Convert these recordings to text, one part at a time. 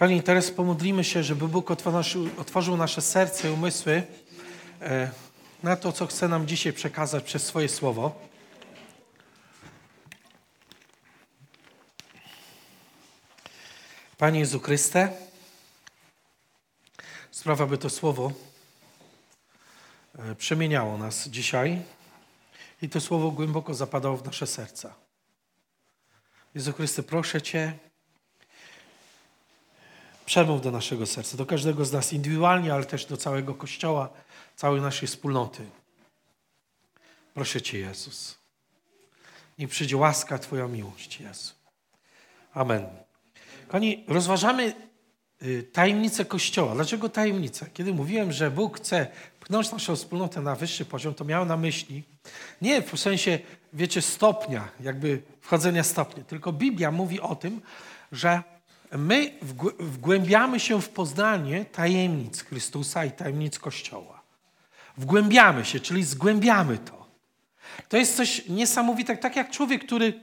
Kochani, teraz pomodlimy się, żeby Bóg otworzył nasze serce i umysły e, na to, co chce nam dzisiaj przekazać przez swoje słowo. Panie Jezu Chryste, sprawa, by to słowo e, przemieniało nas dzisiaj i to słowo głęboko zapadało w nasze serca. Jezu Chryste, proszę Cię, przemów do naszego serca, do każdego z nas indywidualnie, ale też do całego Kościoła, całej naszej wspólnoty. Proszę Cię, Jezus. Niech przyjdzie łaska Twoja miłość, Jezu. Amen. Kochani, rozważamy y, tajemnicę Kościoła. Dlaczego tajemnica? Kiedy mówiłem, że Bóg chce pchnąć naszą wspólnotę na wyższy poziom, to miałem na myśli nie w sensie, wiecie, stopnia, jakby wchodzenia stopnia, tylko Biblia mówi o tym, że my wgłębiamy się w poznanie tajemnic Chrystusa i tajemnic Kościoła. Wgłębiamy się, czyli zgłębiamy to. To jest coś niesamowitego, tak jak człowiek, który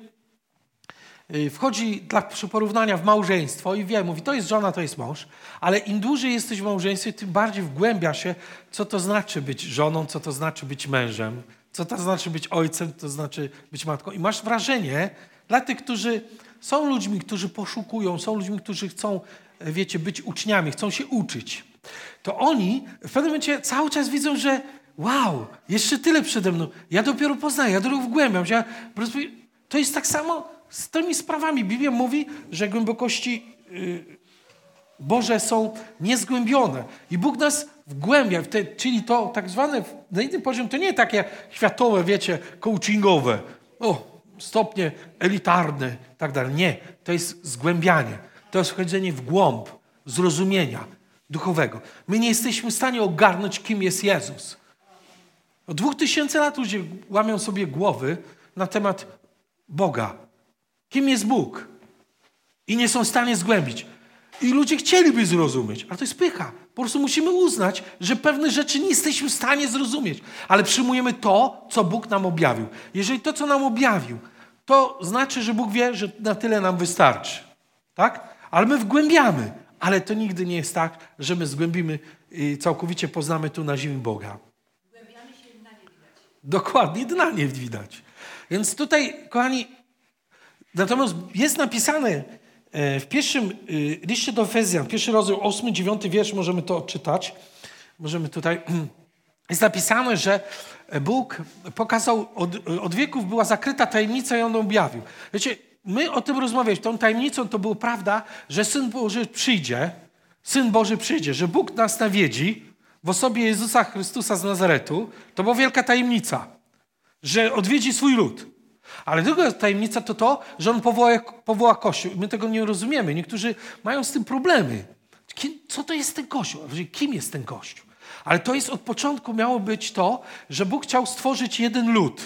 y, wchodzi dla porównania w małżeństwo i wie, mówi, to jest żona, to jest mąż, ale im dłużej jesteś w małżeństwie, tym bardziej wgłębia się, co to znaczy być żoną, co to znaczy być mężem, co to znaczy być ojcem, co to znaczy być matką. I masz wrażenie, dla tych, którzy są ludźmi, którzy poszukują, są ludźmi, którzy chcą, e, wiecie, być uczniami, chcą się uczyć. To oni w pewnym momencie cały czas widzą, że wow, jeszcze tyle przede mną. Ja dopiero poznaję, ja dopiero wgłębiam się. To jest tak samo z tymi sprawami. Biblia mówi, że głębokości y, Boże są niezgłębione. I Bóg nas wgłębia, czyli to tak zwane, na innym poziomie, to nie takie światowe, wiecie, coachingowe. O, stopnie elitarne i tak dalej. Nie, to jest zgłębianie. To jest wchodzenie w głąb zrozumienia duchowego. My nie jesteśmy w stanie ogarnąć, kim jest Jezus. Od dwóch tysięcy lat ludzie łamią sobie głowy na temat Boga. Kim jest Bóg? I nie są w stanie zgłębić. I ludzie chcieliby zrozumieć, ale to jest pycha. Po prostu musimy uznać, że pewne rzeczy nie jesteśmy w stanie zrozumieć, ale przyjmujemy to, co Bóg nam objawił. Jeżeli to, co nam objawił, to znaczy, że Bóg wie, że na tyle nam wystarczy. Tak? Ale my wgłębiamy. Ale to nigdy nie jest tak, że my zgłębimy i całkowicie poznamy tu na ziemi Boga. Wgłębiamy się, dna nie widać. Dokładnie, dna nie widać. Więc tutaj, kochani, natomiast jest napisane w pierwszym y, liście do Efezjan, pierwszy rozdział, ósmy, dziewiąty wiersz, możemy to odczytać. Możemy tutaj... Jest napisane, że Bóg pokazał, od, od wieków była zakryta tajemnica i on objawił. Wiecie, my o tym rozmawialiśmy. Tą tajemnicą to była prawda, że Syn Boży przyjdzie, Syn Boży przyjdzie, że Bóg nas nawiedzi w osobie Jezusa Chrystusa z Nazaretu. To była wielka tajemnica, że odwiedzi swój lud. Ale druga tajemnica to to, że on powoła, powoła Kościół. My tego nie rozumiemy. Niektórzy mają z tym problemy. co to jest ten Kościół? Kim jest ten Kościół? Ale to jest od początku miało być to, że Bóg chciał stworzyć jeden lud.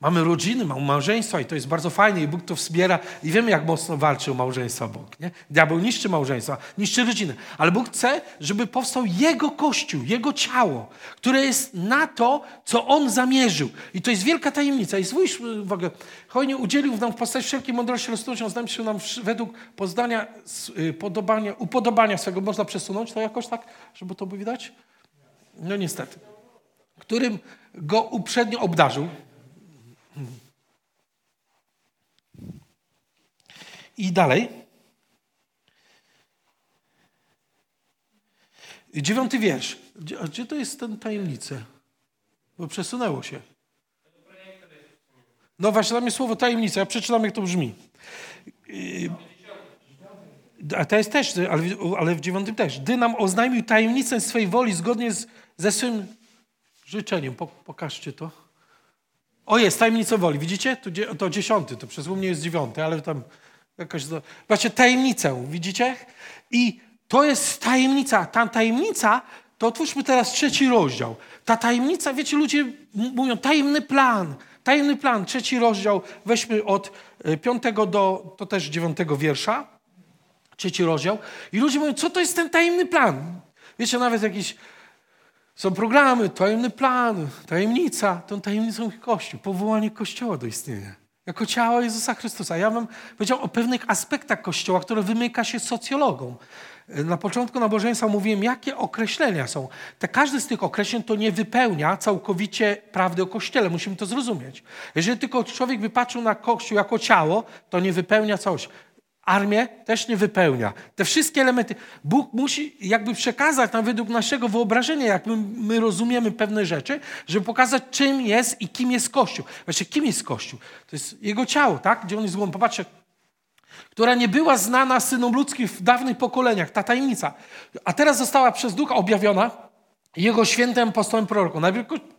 Mamy rodziny, mamy małżeństwa i to jest bardzo fajne i Bóg to wspiera i wiemy, jak mocno walczy o małżeństwa Bóg. Nie? Diabeł niszczy małżeństwa, niszczy rodzinę, ale Bóg chce, żeby powstał Jego Kościół, Jego ciało, które jest na to, co On zamierzył. I to jest wielka tajemnica. I zwróć uwagę, hojnie udzielił nam w postaci wszelkiej mądrości roztłumaczą, znam się nam według poznania, y, podobania, upodobania swego. Można przesunąć to jakoś tak, żeby to było widać? No niestety. Którym go uprzednio obdarzył, i dalej. Dziewiąty wiersz. Gdzie, gdzie to jest ten tajemnica? Bo przesunęło się. No właśnie, tam jest słowo tajemnica. Ja przeczytam, jak to brzmi. A to jest też, ale, ale w dziewiątym też. Gdy nam oznajmił tajemnicę swej woli zgodnie z, ze swym życzeniem. Pokażcie to. O jest, tajemnica woli. Widzicie? To, to dziesiąty, to przez mnie jest dziewiąty, ale tam jakoś... Zobaczcie, tajemnicę, widzicie? I to jest tajemnica. Ta tajemnica, to otwórzmy teraz trzeci rozdział. Ta tajemnica, wiecie, ludzie mówią tajemny plan, tajemny plan, trzeci rozdział. Weźmy od e, piątego do, to też dziewiątego wiersza, trzeci rozdział. I ludzie mówią, co to jest ten tajemny plan? Wiecie, nawet jakiś są programy, tajemny plan, tajemnica. Tą tajemnicą Kościół, powołanie Kościoła do istnienia. Jako ciało Jezusa Chrystusa. Ja bym powiedział o pewnych aspektach Kościoła, które wymyka się socjologom. Na początku nabożeństwa mówiłem, jakie określenia są. Te, każdy z tych określeń to nie wypełnia całkowicie prawdy o Kościele. Musimy to zrozumieć. Jeżeli tylko człowiek by patrzył na Kościół jako ciało, to nie wypełnia całości. Armię też nie wypełnia. Te wszystkie elementy. Bóg musi jakby przekazać nam według naszego wyobrażenia, jak my, my rozumiemy pewne rzeczy, żeby pokazać, czym jest i kim jest Kościół. Właśnie, kim jest Kościół? To jest Jego ciało, tak? Gdzie On jest głową. Popatrzcie, która nie była znana synom ludzkim w dawnych pokoleniach, ta tajemnica. A teraz została przez Ducha objawiona jego świętym apostołem prorokom.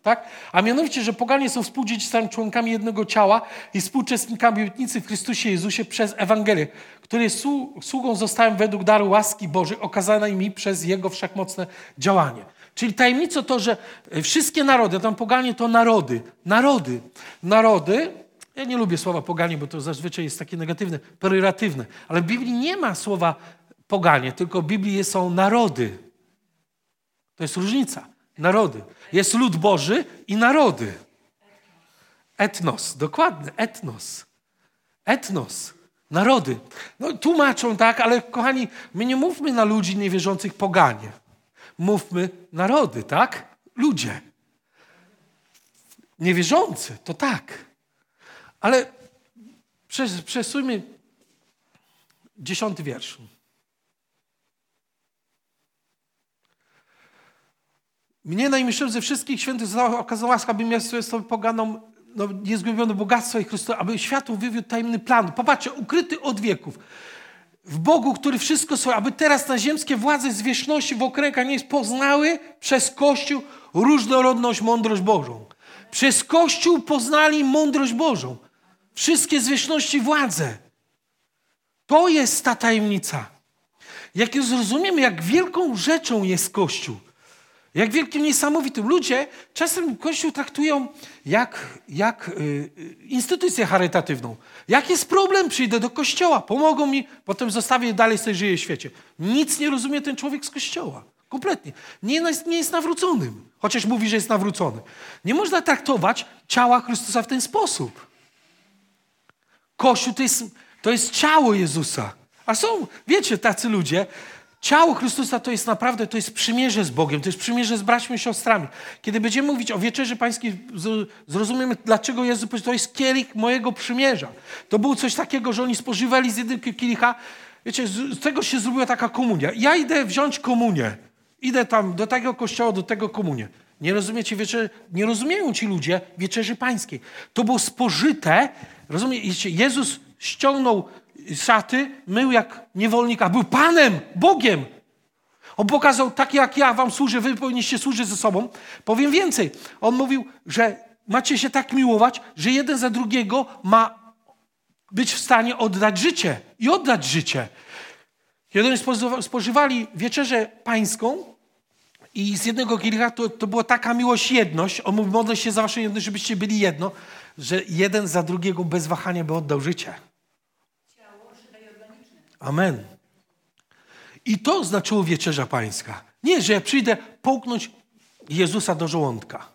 Tak? A mianowicie, że poganie są współdziedzicami, członkami jednego ciała i współuczestnikami obietnicy w Chrystusie Jezusie przez Ewangelię, której sługą zostałem według daru łaski Bożej okazanej mi przez Jego wszechmocne działanie. Czyli tajemnicą to, że wszystkie narody, tam poganie to narody, narody, narody ja nie lubię słowa poganie, bo to zazwyczaj jest takie negatywne, pejoratywne. Ale w Biblii nie ma słowa poganie, tylko w Biblii są narody. To jest różnica. Narody. Jest lud Boży i narody. Etnos, dokładnie, etnos. Etnos, narody. No tłumaczą tak, ale kochani, my nie mówmy na ludzi niewierzących poganie. Mówmy narody, tak? Ludzie. Niewierzący, to tak. Ale przesuńmy dziesiąty wiersz. Mnie najmilszym ze wszystkich świętych okazała łaska, abym ja sobie poganą no, niezgubione bogactwo i Chrystusa, aby światu wywiódł tajemny plan. Popatrzcie, ukryty od wieków. W Bogu, który wszystko swoje, aby teraz na ziemskie władze zwierzchności w okręgach nie poznały przez Kościół różnorodność, mądrość Bożą. Przez Kościół poznali mądrość Bożą wszystkie zwierzchności władze. To jest ta tajemnica. Jak zrozumiemy, jak wielką rzeczą jest Kościół, jak wielkim niesamowitym. Ludzie czasem Kościół traktują jak, jak y, instytucję charytatywną. Jak jest problem, przyjdę do Kościoła, pomogą mi, potem zostawię dalej sobie żyję w świecie. Nic nie rozumie ten człowiek z Kościoła. Kompletnie. Nie, nie jest nawróconym, chociaż mówi, że jest nawrócony. Nie można traktować ciała Chrystusa w ten sposób. Kościół to jest, to jest ciało Jezusa. A są, wiecie, tacy ludzie. Ciało Chrystusa to jest naprawdę, to jest przymierze z Bogiem, to jest przymierze z braćmi i siostrami. Kiedy będziemy mówić o wieczerzy pańskiej, zrozumiemy, dlaczego Jezus powiedział, to jest kielich mojego przymierza. To było coś takiego, że oni spożywali z jednego kielicha. Wiecie, z tego się zrobiła taka komunia. Ja idę wziąć komunię. Idę tam do tego kościoła, do tego komunię. Nie rozumiecie wieczerzy, nie rozumieją ci ludzie wieczerzy pańskiej. To było spożyte Rozumiecie? Jezus ściągnął szaty, mył jak niewolnik, a był Panem, Bogiem. On pokazał, tak jak ja wam służę, wy powinniście służyć ze sobą. Powiem więcej. On mówił, że macie się tak miłować, że jeden za drugiego ma być w stanie oddać życie. I oddać życie. Kiedy oni spożywali wieczerzę pańską i z jednego kielicha to, to była taka miłość, jedność. On mówił, modlę się za waszą jedność, żebyście byli jedno że jeden za drugiego bez wahania by oddał życie. Amen. I to znaczyło wieczerza pańska. Nie, że ja przyjdę połknąć Jezusa do żołądka.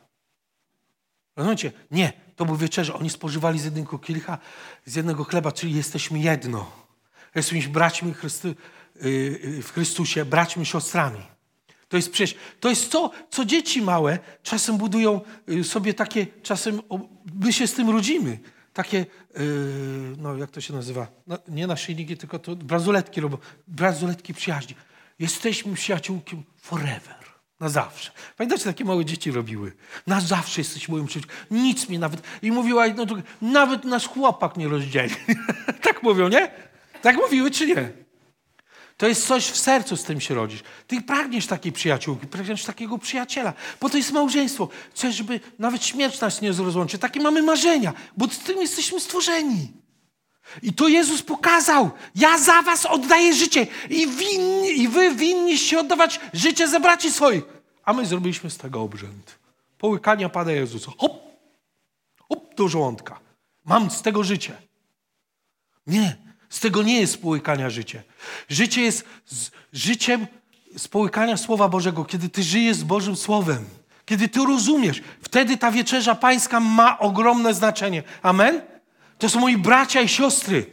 Rozumiecie? Nie, to był wieczerza. Oni spożywali z jednego kielicha, z jednego chleba, czyli jesteśmy jedno. Jesteśmy braćmi Chrysty, y, w Chrystusie, braćmi, siostrami. To jest przecież, to jest to, co dzieci małe czasem budują y, sobie takie, czasem my się z tym rodzimy. Takie, yy, no jak to się nazywa? No, nie naszyjniki, tylko to brazuletki robią. Brazuletki przyjaźni. Jesteśmy przyjaciółkiem forever. Na zawsze. Pamiętacie, takie małe dzieci robiły? Na zawsze jesteś moim przyjaciółkiem. Nic mi nawet. I mówiła jedno drugie, nawet nasz chłopak nie rozdzieli. tak mówią, nie? Tak mówiły czy nie? To jest coś w sercu, z tym się rodzisz. Ty pragniesz takiej przyjaciółki, pragniesz takiego przyjaciela, bo to jest małżeństwo. Chcesz, żeby nawet śmierć nas nie rozłączy. Takie mamy marzenia, bo z tym jesteśmy stworzeni. I to Jezus pokazał. Ja za was oddaję życie i, winni, i wy winniście oddawać życie za braci swoich. A my zrobiliśmy z tego obrzęd. Połykania Pana Jezusa. Hop, hop do żołądka. Mam z tego życie. Nie, z tego nie jest połykania życie. Życie jest z, życiem społykania Słowa Bożego, kiedy ty żyjesz z Bożym Słowem. Kiedy ty rozumiesz, wtedy ta wieczerza pańska ma ogromne znaczenie. Amen? To są moi bracia i siostry.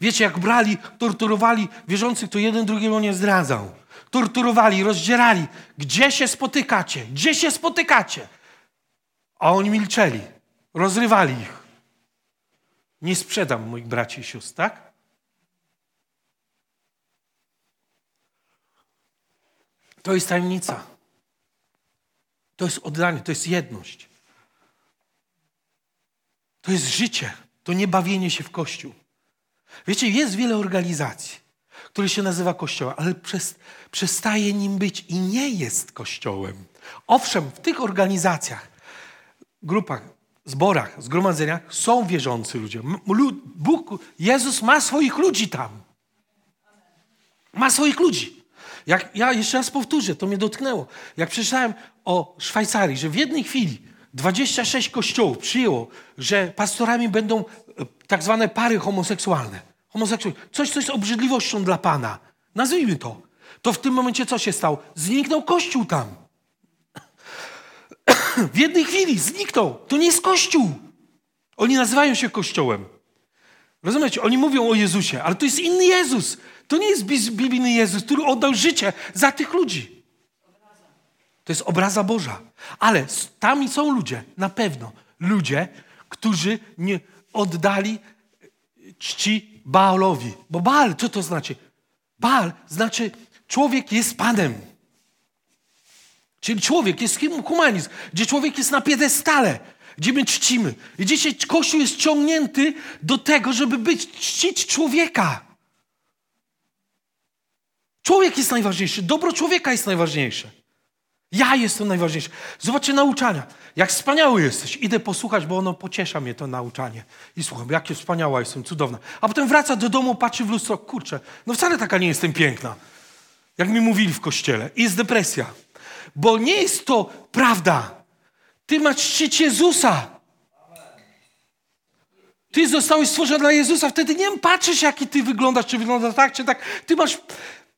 Wiecie, jak brali, torturowali wierzących, to jeden drugiego nie zdradzał. Torturowali, rozdzierali. Gdzie się spotykacie? Gdzie się spotykacie? A oni milczeli. Rozrywali ich. Nie sprzedam moich braci i sióstr, tak? To jest tajemnica. To jest oddanie, to jest jedność. To jest życie, to nie bawienie się w kościół. Wiecie, jest wiele organizacji, które się nazywa kościołem, ale przestaje nim być i nie jest kościołem. Owszem, w tych organizacjach, grupach, zborach, zgromadzeniach są wierzący ludzie. Bóg, Jezus ma swoich ludzi tam. Ma swoich ludzi. Jak ja jeszcze raz powtórzę, to mnie dotknęło. Jak przeczytałem o Szwajcarii, że w jednej chwili 26 kościołów przyjęło, że pastorami będą e, tak zwane pary homoseksualne. Homoseksualne. Coś, coś z obrzydliwością dla Pana. Nazwijmy to. To w tym momencie co się stało? Zniknął kościół tam. W jednej chwili zniknął. To nie jest kościół. Oni nazywają się kościołem. Rozumiecie? Oni mówią o Jezusie, ale to jest inny Jezus. To nie jest biblijny Jezus, który oddał życie za tych ludzi. To jest obraza Boża. Ale tam są ludzie, na pewno ludzie, którzy nie oddali czci Baalowi. Bo Baal, co to znaczy? Baal znaczy człowiek jest Panem. Czyli człowiek jest humanizm, gdzie człowiek jest na piedestale, gdzie my czcimy. I dzisiaj Kościół jest ciągnięty do tego, żeby być, czcić człowieka. Człowiek jest najważniejszy, dobro człowieka jest najważniejsze. Ja jestem najważniejszy. Zobaczcie nauczania. Jak wspaniały jesteś. Idę posłuchać, bo ono pociesza mnie to nauczanie. I słucham, jakie wspaniała jestem, cudowna. A potem wraca do domu, patrzy w lustro, kurczę, no wcale taka nie jestem piękna. Jak mi mówili w kościele. I jest depresja. Bo nie jest to prawda. Ty masz czcić Jezusa. Ty zostałeś stworzony dla Jezusa, wtedy nie patrzysz, jaki ty wyglądasz, czy wygląda tak, czy tak. Ty masz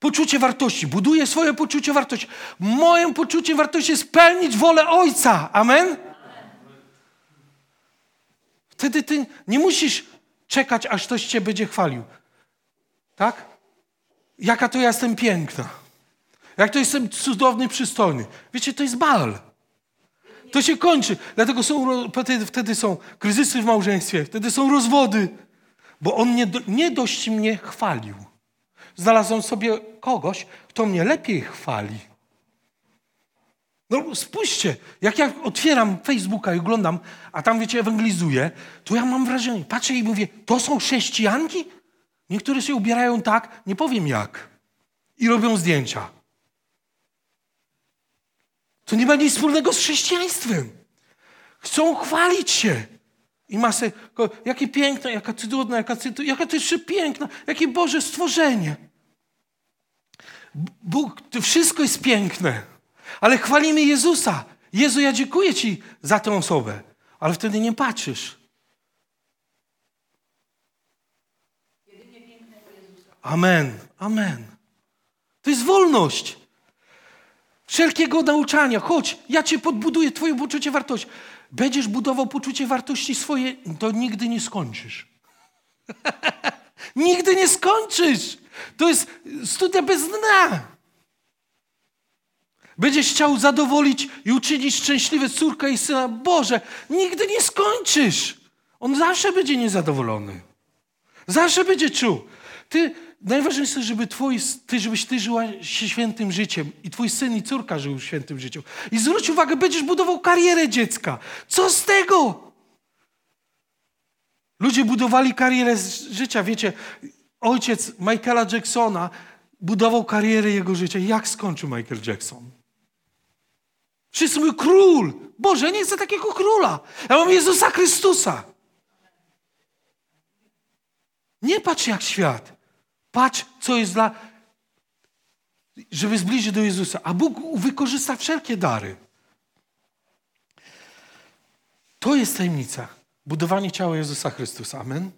poczucie wartości. Buduję swoje poczucie wartości. Moje poczucie wartości jest spełnić wolę Ojca. Amen? Wtedy ty nie musisz czekać, aż ktoś cię będzie chwalił. Tak? Jaka to ja jestem piękna. Jak to jestem cudowny, przystojny. Wiecie, to jest bal. To się kończy. Dlatego są, wtedy, są kryzysy w małżeństwie, wtedy są rozwody. Bo on nie, nie dość mnie chwalił. Znalazłem sobie kogoś, kto mnie lepiej chwali. No spójrzcie, jak ja otwieram Facebooka i oglądam, a tam wiecie, ewangelizuję, to ja mam wrażenie, patrzę i mówię, to są chrześcijanki? Niektóre się ubierają tak, nie powiem jak. I robią zdjęcia. To nie ma nic wspólnego z chrześcijaństwem. Chcą chwalić się. I masę, jakie piękne, jaka cudowna, jaka, jaka to jeszcze piękna, jakie Boże stworzenie. Bóg, to wszystko jest piękne, ale chwalimy Jezusa. Jezu, ja dziękuję Ci za tę osobę, ale wtedy nie patrzysz. Amen, amen. To jest wolność. Wszelkiego nauczania. Chodź, ja Cię podbuduję, Twoje poczucie wartości. Będziesz budował poczucie wartości swoje, to nigdy nie skończysz. nigdy nie skończysz. To jest studia bez dna. Będziesz chciał zadowolić i uczynić szczęśliwe córkę i syna. Boże, nigdy nie skończysz. On zawsze będzie niezadowolony. Zawsze będzie czuł. Ty, najważniejsze, żeby twój, ty, żebyś ty żyła świętym życiem i twój syn i córka żył świętym życiem. I zwróć uwagę, będziesz budował karierę dziecka. Co z tego? Ludzie budowali karierę życia. Wiecie, ojciec Michaela Jacksona budował karierę jego życia. Jak skończył Michael Jackson? Wszyscy mówią, król. Boże, nie chcę takiego króla. Ja mam Jezusa Chrystusa. Nie patrz jak świat. Patrz, co jest dla... Żeby zbliżyć do Jezusa. A Bóg wykorzysta wszelkie dary. To jest tajemnica. Budowanie ciała Jezusa Chrystusa. Amen.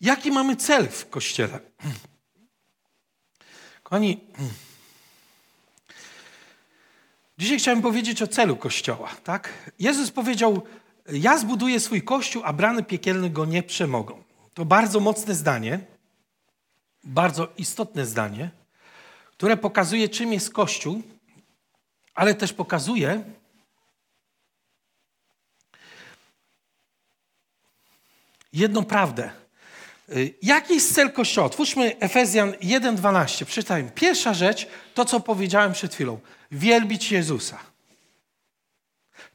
Jaki mamy cel w Kościele? Kochani, Dzisiaj chciałem powiedzieć o celu Kościoła. Tak? Jezus powiedział, ja zbuduję swój Kościół, a brany piekielne go nie przemogą. To bardzo mocne zdanie, bardzo istotne zdanie, które pokazuje, czym jest Kościół, ale też pokazuje, jedną prawdę. Jaki jest cel Kościoła? Otwórzmy Efezjan 1,12. Przeczytajmy. Pierwsza rzecz, to co powiedziałem przed chwilą. Wielbić Jezusa.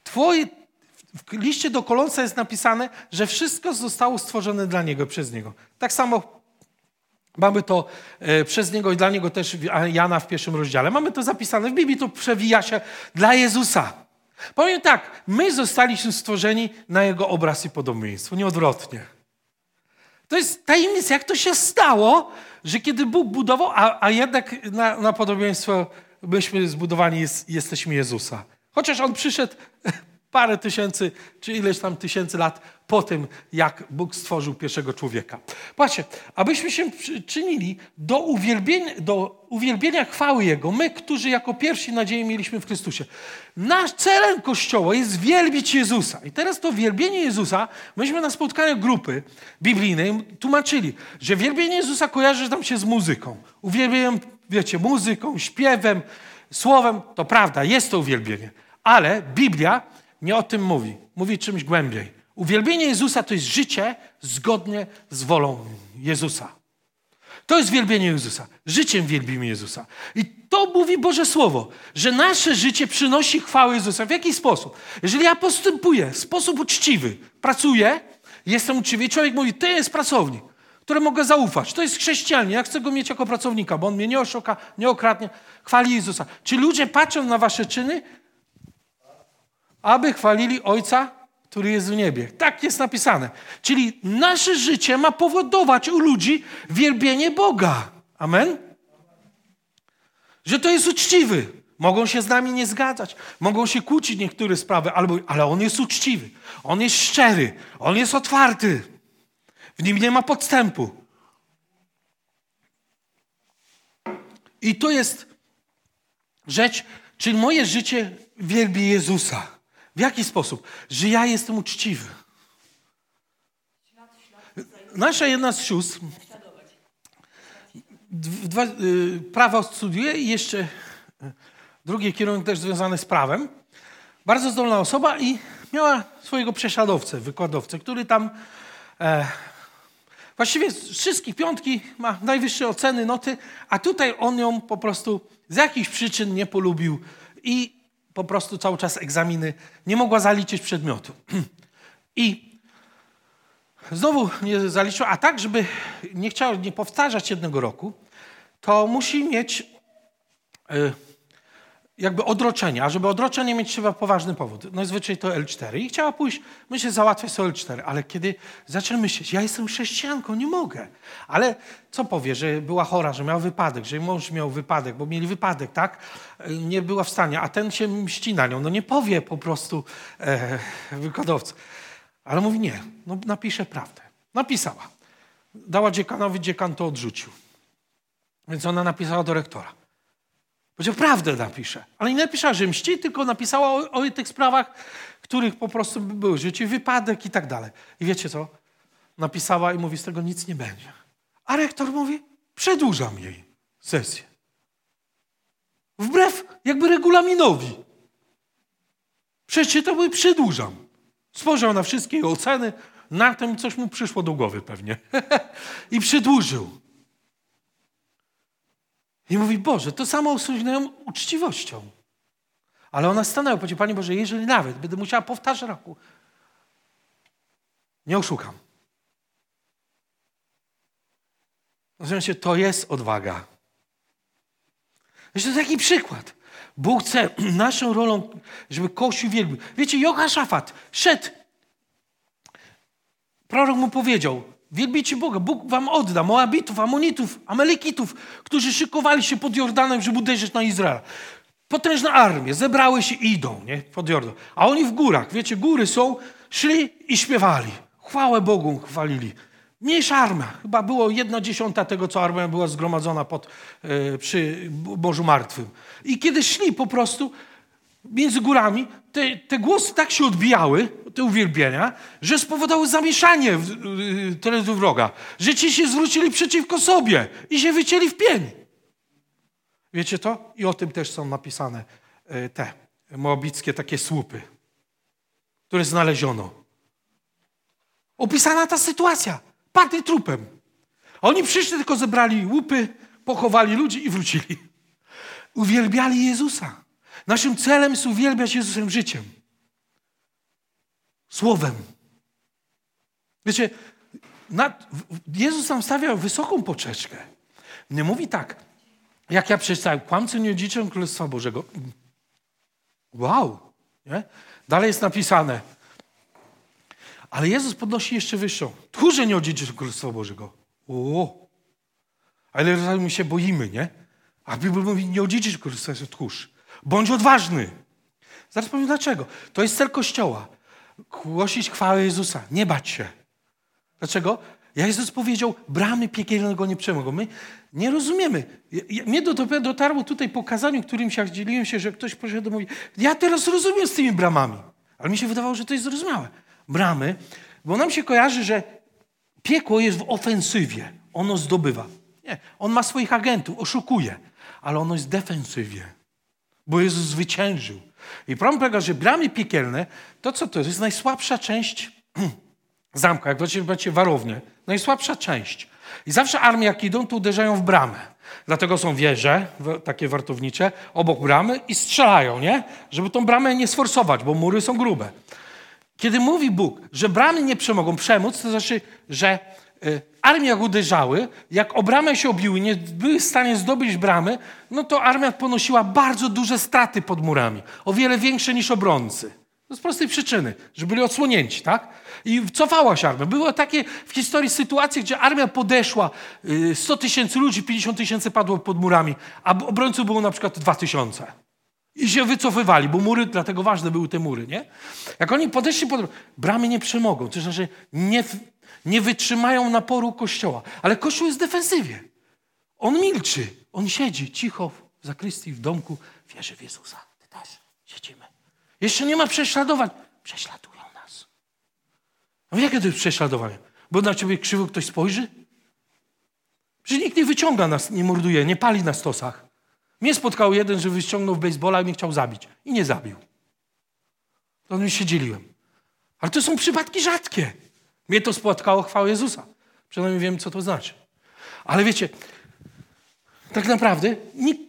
Twoje, w liście do Kolonsa jest napisane, że wszystko zostało stworzone dla Niego, przez Niego. Tak samo mamy to e, przez Niego i dla Niego też Jana w pierwszym rozdziale. Mamy to zapisane w Biblii, to przewija się dla Jezusa. Powiem tak, my zostaliśmy stworzeni na Jego obraz i podobieństwo, nie odwrotnie. To jest tajemnica, jak to się stało, że kiedy Bóg budował, a, a jednak na, na podobieństwo myśmy zbudowani jest, jesteśmy Jezusa. Chociaż On przyszedł parę tysięcy, czy ileś tam tysięcy lat po tym, jak Bóg stworzył pierwszego człowieka. Patrzcie, abyśmy się przyczynili do uwielbienia, do uwielbienia chwały Jego, my, którzy jako pierwsi nadzieję mieliśmy w Chrystusie. Nasz celem Kościoła jest wielbić Jezusa. I teraz to wielbienie Jezusa, myśmy na spotkaniach grupy biblijnej tłumaczyli, że wielbienie Jezusa kojarzy nam się z muzyką. Uwielbieniem, wiecie, muzyką, śpiewem, słowem. To prawda, jest to uwielbienie. Ale Biblia nie o tym mówi. Mówi czymś głębiej. Uwielbienie Jezusa to jest życie zgodnie z wolą Jezusa. To jest wielbienie Jezusa. Życiem wielbimy Jezusa. I to mówi Boże Słowo, że nasze życie przynosi chwałę Jezusa. W jaki sposób? Jeżeli ja postępuję w sposób uczciwy, pracuję, jestem uczciwy człowiek mówi, to jest pracownik, któremu mogę zaufać. To jest chrześcijanin, ja chcę go mieć jako pracownika, bo on mnie nie oszuka, nie okradnie. Chwali Jezusa. Czy ludzie patrzą na wasze czyny aby chwalili Ojca, który jest w niebie. Tak jest napisane. Czyli nasze życie ma powodować u ludzi wielbienie Boga. Amen? Że to jest uczciwy. Mogą się z nami nie zgadzać, mogą się kłócić niektóre sprawy, ale on jest uczciwy, on jest szczery, on jest otwarty. W nim nie ma podstępu. I to jest rzecz, czyli moje życie wielbi Jezusa. W jaki sposób? Że ja jestem uczciwy. Nasza jedna z sióstr dwa, y, prawo studiuje i jeszcze y, drugi kierunek też związany z prawem. Bardzo zdolna osoba i miała swojego prześladowcę, wykładowcę, który tam e, właściwie z wszystkich piątki ma najwyższe oceny, noty, a tutaj on ją po prostu z jakichś przyczyn nie polubił i po prostu cały czas egzaminy, nie mogła zaliczyć przedmiotu. I znowu nie zaliczyła, a tak, żeby nie chciała nie powtarzać jednego roku, to musi mieć y, jakby odroczenie, a żeby odroczenie mieć trzeba poważny powód. No zwyczaj to L4. I chciała pójść, myślę, załatwiać sobie L4, ale kiedy zaczęła myśleć, ja jestem chrześcijanką, nie mogę. Ale co powie, że była chora, że miał wypadek, że mąż miał wypadek, bo mieli wypadek, tak? Nie była w stanie, a ten się mści na nią. No nie powie po prostu e, wykładowca. Ale mówi nie, no napisze prawdę. Napisała. Dała dziekanowi, dziekan to odrzucił. Więc ona napisała do rektora. Powiedział, prawdę napisze. Ale nie napisała, że mści, tylko napisała o, o tych sprawach, których po prostu były życie, wypadek i tak dalej. I wiecie co? Napisała i mówi, z tego nic nie będzie. A rektor mówi, przedłużam jej sesję. Wbrew jakby regulaminowi. Przeczytał i przedłużam. Spojrzał na wszystkie oceny, na tym coś mu przyszło do głowy pewnie. I przedłużył. I mówi, Boże, to samo osądziłem uczciwością. Ale ona stanęła powiedziała, Panie Boże, jeżeli nawet będę musiała powtarzać roku, nie oszukam. Rozumiecie, to jest odwaga. To jest taki przykład. Bóg chce naszą rolą, żeby Kościół wielbił. Wiecie, Jochaszafat szedł. Prorok mu powiedział, Wielbicie Boga. Bóg wam odda Moabitów, Amonitów, Amalekitów, którzy szykowali się pod Jordanem, żeby uderzyć na Izrael. Potężne armie, zebrały się i idą nie? pod Jordan. A oni w górach, wiecie, góry są, szli i śpiewali. Chwałę Bogu chwalili. Mniejsza armia. Chyba było jedna dziesiąta tego, co armia była zgromadzona pod, e, przy Bożu Martwym. I kiedy szli po prostu, między górami, te, te głosy tak się odbijały, te uwielbienia, że spowodowały zamieszanie w, w, w wroga. Że ci się zwrócili przeciwko sobie i się wycięli w pień. Wiecie to? I o tym też są napisane e, te moabickie takie słupy, które znaleziono. Opisana ta sytuacja. Padli trupem. Oni przyszli, tylko zebrali łupy, pochowali ludzi i wrócili. Uwielbiali Jezusa. Naszym celem jest uwielbiać Jezusem życiem. Słowem. Wiecie, nad, Jezus nam stawia wysoką poczeczkę. Nie mówi tak, jak ja przeczytałem, kłamcy nie odziedziczą Królestwa Bożego. Wow. Nie? Dalej jest napisane. Ale Jezus podnosi jeszcze wyższą. Tchórze nie odziedziczą Królestwa Bożego. O. Ale my się boimy, nie? A Biblia mówi, nie odziedziczysz Królestwa, jest tchórz. Bądź odważny. Zaraz powiem dlaczego. To jest cel Kościoła. Głosić chwałę Jezusa. Nie bać się. Dlaczego? Jezus powiedział, bramy piekielnego nie przemogą. My nie rozumiemy. Mnie dotarło tutaj po kazaniu, którym się dzieliłem się, że ktoś poszedł i mówi, ja teraz rozumiem z tymi bramami. Ale mi się wydawało, że to jest zrozumiałe. Bramy, bo nam się kojarzy, że piekło jest w ofensywie. Ono zdobywa. Nie, on ma swoich agentów, oszukuje. Ale ono jest w defensywie. Bo Jezus zwyciężył. I problem polega, że bramy piekielne, to co to jest? Jest najsłabsza część zamka, jak macie, macie. Najsłabsza część. I zawsze armie, jak idą, to uderzają w bramę. Dlatego są wieże, takie wartownicze, obok bramy i strzelają, nie? Żeby tą bramę nie sforsować, bo mury są grube. Kiedy mówi Bóg, że bramy nie przemogą przemóc, to znaczy, że y, armie jak uderzały, jak o bramę się obiły, nie były w stanie zdobyć bramy, no to armia ponosiła bardzo duże straty pod murami. O wiele większe niż obrońcy. No z prostej przyczyny, że byli odsłonięci, tak? I cofała się armia. Były takie w historii sytuacje, gdzie armia podeszła, 100 y, tysięcy ludzi, 50 tysięcy padło pod murami, a obrońców było na przykład 2 tysiące. I się wycofywali, bo mury, dlatego ważne były te mury, nie? Jak oni podeszli pod... Bramy nie przemogą, to znaczy nie, nie wytrzymają naporu Kościoła. Ale Kościół jest w defensywie. On milczy. On siedzi cicho w zakrystii, w domku, wierzy w Jezusa. Ty też siedzimy. Jeszcze nie ma prześladowań. Prześladują nas. No jakie to jest prześladowanie? Bo na ciebie krzywo ktoś spojrzy? Że nikt nie wyciąga nas, nie morduje, nie pali na stosach. Mnie spotkał jeden, że wyciągnął w baseballa i mnie chciał zabić. I nie zabił. To mi się dzieliłem. Ale to są przypadki rzadkie. Mnie to spotkało chwałę Jezusa. Przynajmniej wiem, co to znaczy. Ale wiecie, tak naprawdę nikt,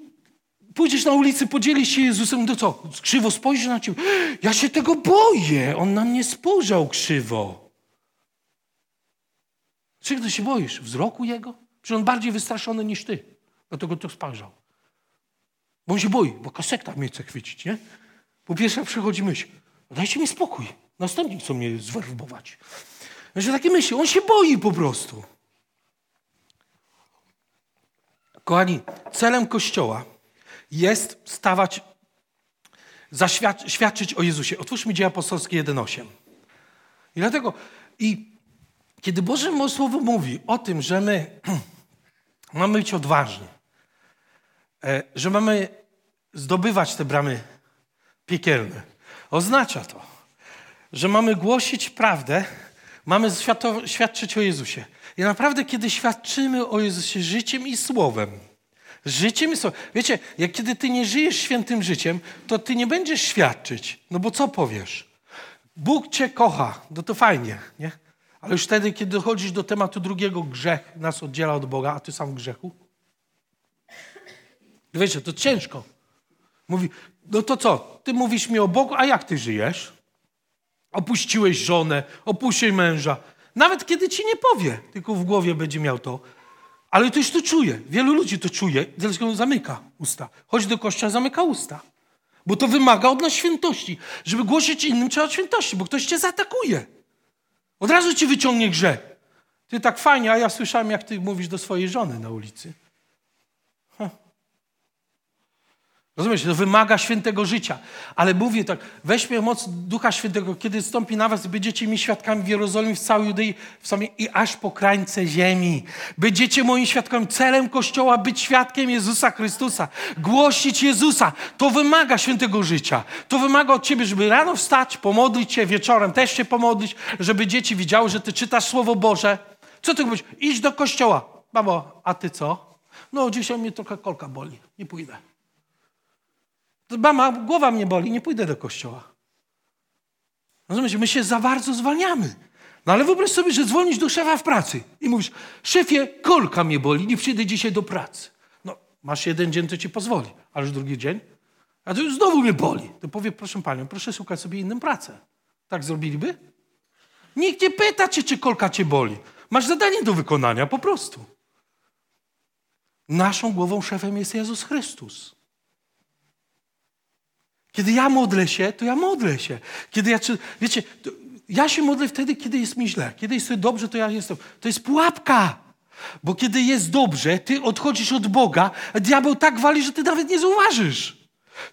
pójdziesz na ulicy, podzielisz się Jezusem, to co? Krzywo spojrzy na ciebie. Ja się tego boję. On na mnie spojrzał krzywo. Czego się boisz? Wzroku Jego? Przecież on bardziej wystraszony niż ty. Dlatego to spojrzał. Bo on się boi, bo kasekta mnie chce chwycić, nie? Po pierwsze przychodzi myśl, dajcie mi spokój. Następni chcą mnie zwerbować. Że takie myśli, on się boi po prostu. Kochani, celem Kościoła jest stawać, zaświadczyć o Jezusie. Otwórzmy Dzieje Apostolskie 1.8. I dlatego, i kiedy Boże Słowo mówi o tym, że my mamy być odważni, e, że mamy zdobywać te bramy piekielne, oznacza to, że mamy głosić prawdę, Mamy świadczyć o Jezusie. I naprawdę, kiedy świadczymy o Jezusie życiem i słowem, życiem i słowem. Wiecie, jak kiedy ty nie żyjesz świętym życiem, to ty nie będziesz świadczyć. No bo co powiesz? Bóg cię kocha, no to fajnie, nie? Ale już wtedy, kiedy dochodzisz do tematu drugiego, grzech nas oddziela od Boga, a ty sam w grzechu. Wiecie, to ciężko. Mówi, no to co? Ty mówisz mi o Bogu, a jak ty żyjesz? Opuściłeś żonę, opuściłeś męża. Nawet kiedy ci nie powie, tylko w głowie będzie miał to. Ale to już to czuje. Wielu ludzi to czuje, dlatego zamyka usta. Chodzi do kościoła, zamyka usta. Bo to wymaga od nas świętości. Żeby głosić innym, trzeba świętości, bo ktoś cię zaatakuje. Od razu ci wyciągnie grzech. Ty tak fajnie, a ja słyszałem, jak ty mówisz do swojej żony na ulicy. Rozumiecie? To wymaga świętego życia. Ale mówię tak, weźmy moc Ducha Świętego, kiedy stąpi na was, będziecie mi świadkami w Jerozolimie, w całej Judei, w samie i aż po krańce ziemi. Będziecie moimi świadkami. Celem Kościoła być świadkiem Jezusa Chrystusa. Głosić Jezusa. To wymaga świętego życia. To wymaga od ciebie, żeby rano wstać, pomodlić się, wieczorem też się pomodlić, żeby dzieci widziały, że ty czytasz Słowo Boże. Co ty mówisz? Idź do kościoła. Babo, a ty co? No, dzisiaj mnie trochę kolka boli. Nie pójdę. Mama, głowa mnie boli, nie pójdę do kościoła. Rozumiecie, my się za bardzo zwalniamy. No ale wyobraź sobie, że dzwonisz do szefa w pracy i mówisz, szefie, kolka mnie boli, nie przyjdę dzisiaj do pracy. No, masz jeden dzień, to ci pozwoli, ale już drugi dzień, a to już znowu mnie boli. To powie, proszę panią, proszę szukać sobie inną pracę. Tak zrobiliby? Nikt nie pyta cię, czy kolka cię boli. Masz zadanie do wykonania, po prostu. Naszą głową szefem jest Jezus Chrystus. Kiedy ja modlę się, to ja modlę się. Kiedy ja, wiecie, ja się modlę wtedy, kiedy jest mi źle. Kiedy jest dobrze, to ja jestem. To jest pułapka. Bo kiedy jest dobrze, ty odchodzisz od Boga, a diabeł tak wali, że ty nawet nie zauważysz.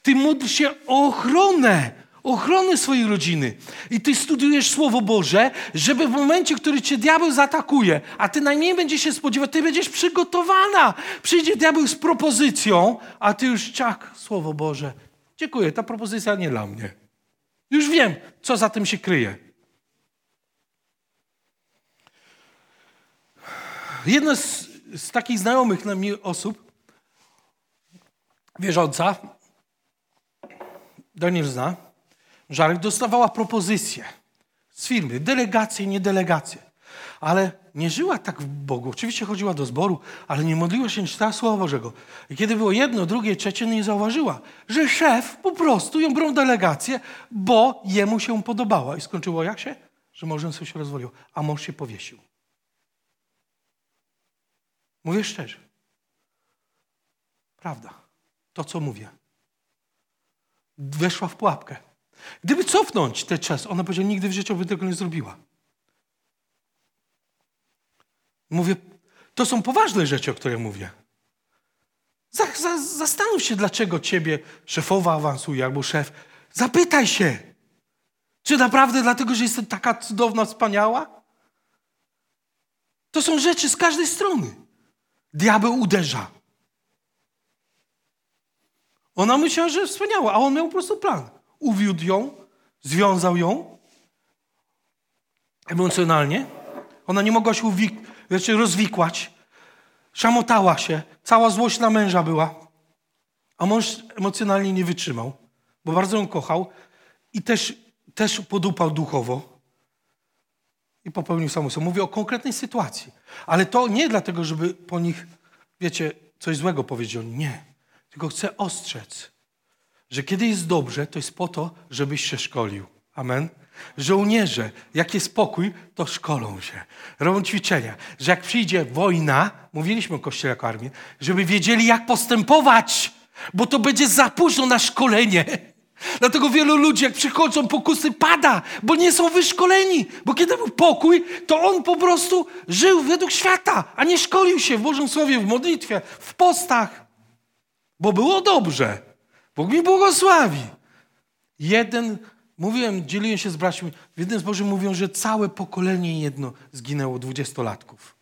Ty modlisz się o ochronę, ochronę swojej rodziny. I ty studiujesz Słowo Boże, żeby w momencie, w którym cię diabeł zaatakuje, a ty najmniej będziesz się spodziewać, ty będziesz przygotowana. Przyjdzie diabeł z propozycją, a ty już czak, Słowo Boże, Dziękuję, ta propozycja nie dla mnie. Już wiem, co za tym się kryje. Jedna z, z takich znajomych na mnie osób, wierząca, Daniel zna, Żarek dostawała propozycję z firmy, delegację, nie delegację. Ale nie żyła tak w Bogu. Oczywiście chodziła do zboru, ale nie modliła się, nie czytała Słowa Bożego. I kiedy było jedno, drugie, trzecie, nie zauważyła, że szef po prostu ją brał delegację, bo jemu się podobała. I skończyło jak się? Że małżeństwo się rozwaliło, a mąż się powiesił. Mówię szczerze. Prawda. To, co mówię. Weszła w pułapkę. Gdyby cofnąć ten czas, ona powiedziała, nigdy w życiu by tego nie zrobiła. Mówię, to są poważne rzeczy, o których mówię. Zastanów się, dlaczego ciebie szefowa awansuje albo szef. Zapytaj się, czy naprawdę dlatego, że jestem taka cudowna, wspaniała? To są rzeczy z każdej strony. Diabeł uderza. Ona myślała, że wspaniała, a on miał po prostu plan. Uwiódł ją, związał ją emocjonalnie. Ona nie mogła się uwik- wiecie, rozwikłać. Szamotała się. Cała złość na męża była. A mąż emocjonalnie nie wytrzymał, bo bardzo ją kochał i też, też podupał duchowo. I popełnił samobójstwo. Mówię o konkretnej sytuacji. Ale to nie dlatego, żeby po nich, wiecie, coś złego powiedzieć. Nie. Tylko chcę ostrzec, że kiedy jest dobrze, to jest po to, żebyś się szkolił. Amen. Żołnierze, jak jest spokój, to szkolą się, robią ćwiczenia. Że jak przyjdzie wojna, mówiliśmy o Kościele jako armii, żeby wiedzieli, jak postępować, bo to będzie za późno na szkolenie. Dlatego wielu ludzi, jak przychodzą pokusy, pada, bo nie są wyszkoleni. Bo kiedy był pokój, to on po prostu żył według świata, a nie szkolił się w Bożym Słowie, w modlitwie, w postach. Bo było dobrze. Bóg mi błogosławi. Jeden Mówiłem, dzieliłem się z braćmi. W jednym zborze mówią, że całe pokolenie jedno zginęło dwudziestolatków.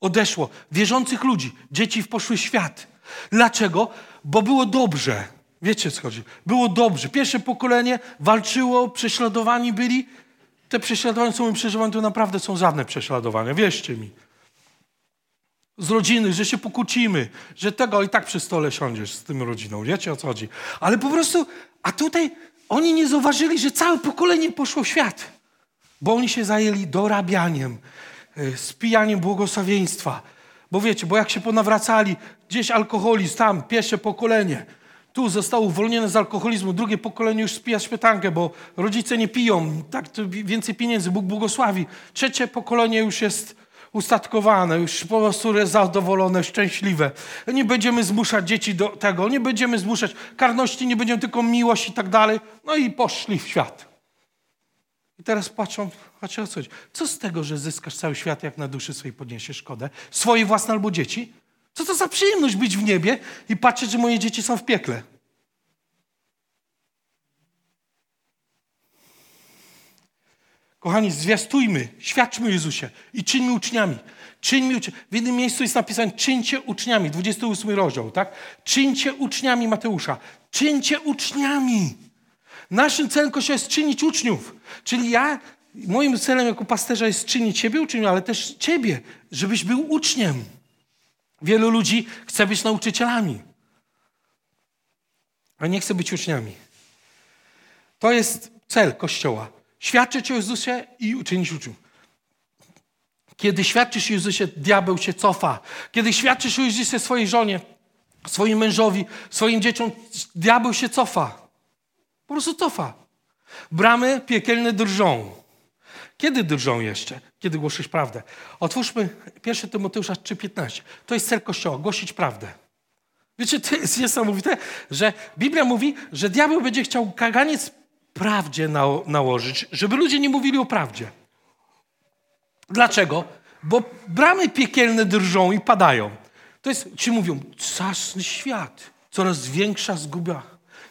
Odeszło. Wierzących ludzi. Dzieci poszły świat. Dlaczego? Bo było dobrze. Wiecie, co chodzi? Było dobrze. Pierwsze pokolenie walczyło, prześladowani byli. Te prześladowania, co my przeżywamy, to naprawdę są żadne prześladowania. Wierzcie mi. Z rodziny, że się pokłócimy, że tego i tak przy stole siądziesz z tym rodziną. Wiecie, o co chodzi? Ale po prostu, a tutaj oni nie zauważyli, że całe pokolenie poszło w świat, bo oni się zajęli dorabianiem, e, spijaniem błogosławieństwa. Bo wiecie, bo jak się ponawracali, gdzieś alkoholizm, tam pierwsze pokolenie, tu zostało uwolnione z alkoholizmu, drugie pokolenie już spija śmietankę, bo rodzice nie piją, tak więcej pieniędzy, Bóg błogosławi. Trzecie pokolenie już jest ustatkowane, już po prostu zadowolone, szczęśliwe. Nie będziemy zmuszać dzieci do tego, nie będziemy zmuszać karności, nie będziemy tylko miłość i tak dalej. No i poszli w świat. I teraz patrzą, patrzą o co Co z tego, że zyskasz cały świat, jak na duszy swojej podniesiesz szkodę? Swoje własne albo dzieci? Co to za przyjemność być w niebie i patrzeć, że moje dzieci są w piekle? Kochani, zwiastujmy, świadczmy Jezusie i czyńmy uczniami. Czyńmy. W jednym miejscu jest napisane, czyńcie uczniami, 28 rozdział, tak? Czyńcie uczniami Mateusza. Czyńcie uczniami. Naszym celem Kościoła jest czynić uczniów. Czyli ja, moim celem jako pasterza jest czynić Ciebie uczniów, ale też Ciebie, żebyś był uczniem. Wielu ludzi chce być nauczycielami, a nie chce być uczniami. To jest cel Kościoła. Świadczyć o Jezusie i uczynić uczniów. Kiedy świadczysz o Jezusie, diabeł się cofa. Kiedy świadczysz o Jezusie swojej żonie, swoim mężowi, swoim dzieciom, diabeł się cofa. Po prostu cofa. Bramy piekielne drżą. Kiedy drżą jeszcze? Kiedy głosisz prawdę? Otwórzmy 1 Tymoteusza 3,15. To jest cel Kościoła, głosić prawdę. Wiecie, to jest niesamowite, że Biblia mówi, że diabeł będzie chciał kaganiec prawdzie nałożyć, żeby ludzie nie mówili o prawdzie. Dlaczego? Bo bramy piekielne drżą i padają. To jest, ci mówią, czasny świat, coraz większa zguba,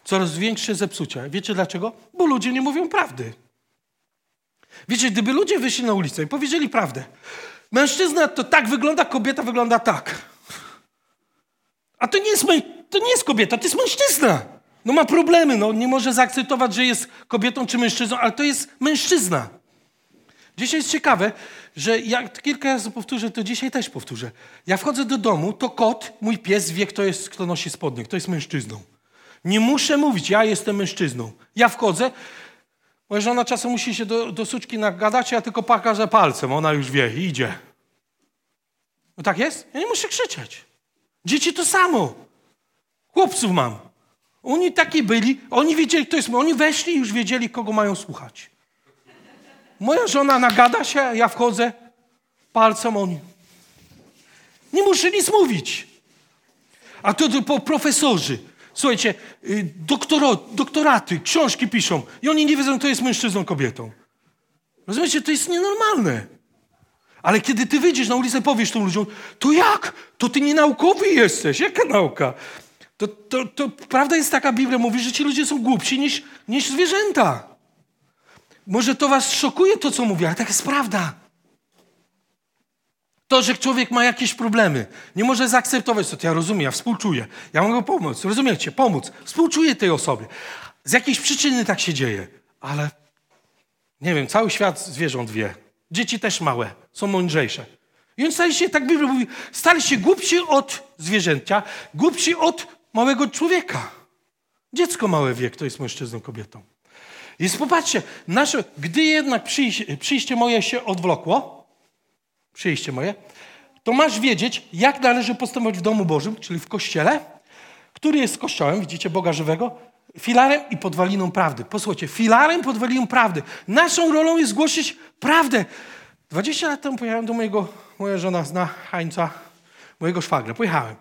coraz większe zepsucie. Wiecie dlaczego? Bo ludzie nie mówią prawdy. Wiecie, gdyby ludzie wyszli na ulicę i powiedzieli prawdę, mężczyzna to tak wygląda, kobieta wygląda tak. A to nie jest, to nie jest kobieta, to jest mężczyzna. No ma problemy, no nie może zaakceptować, że jest kobietą czy mężczyzną, ale to jest mężczyzna. Dzisiaj jest ciekawe, że jak kilka razy powtórzę, to dzisiaj też powtórzę. Ja wchodzę do domu, to kot, mój pies wie, kto, jest, kto nosi spodnie, kto jest mężczyzną. Nie muszę mówić, ja jestem mężczyzną. Ja wchodzę, moja żona czasem musi się do, do suczki nagadać, ja tylko pokażę palcem, ona już wie, idzie. No tak jest? Ja nie muszę krzyczeć. Dzieci to samo. Chłopców mam. Oni taki byli, oni wiedzieli, kto jest, oni weszli i już wiedzieli, kogo mają słuchać. Moja żona nagada się, ja wchodzę, palcem oni. Nie muszę nic mówić. A to, to po profesorzy. Słuchajcie, y, doktoro, doktoraty, książki piszą i oni nie wiedzą, kto jest mężczyzną, kobietą. Rozumiecie, to jest nienormalne. Ale kiedy ty wyjdziesz na ulicę, powiesz tym ludziom, to jak? To ty nienaukowy jesteś. Jaka nauka? To, to, to prawda jest taka, Biblia mówi, że ci ludzie są głupsi niż, niż zwierzęta. Może to was szokuje to, co mówię, ale tak jest prawda. To, że człowiek ma jakieś problemy, nie może zaakceptować to, to ja rozumiem, ja współczuję. Ja mogę pomóc, rozumiecie, pomóc. Współczuję tej osobie. Z jakiejś przyczyny tak się dzieje, ale nie wiem, cały świat zwierząt wie. Dzieci też małe, są mądrzejsze. I oni stali się, tak Biblia mówi, stali się głupsi od zwierzęcia, głupsi od małego człowieka. Dziecko małe wie, kto jest mężczyzną, kobietą. I popatrzcie, nasze, gdy jednak przyjście, przyjście moje się odwlokło, przyjście moje, to masz wiedzieć, jak należy postępować w domu Bożym, czyli w kościele, który jest kościołem, widzicie, Boga żywego, filarem i podwaliną prawdy. Posłuchajcie, filarem, podwaliną prawdy. Naszą rolą jest głosić prawdę. 20 lat temu pojechałem do mojego, moja żona zna Hańca, mojego szwagra. Pojechałem.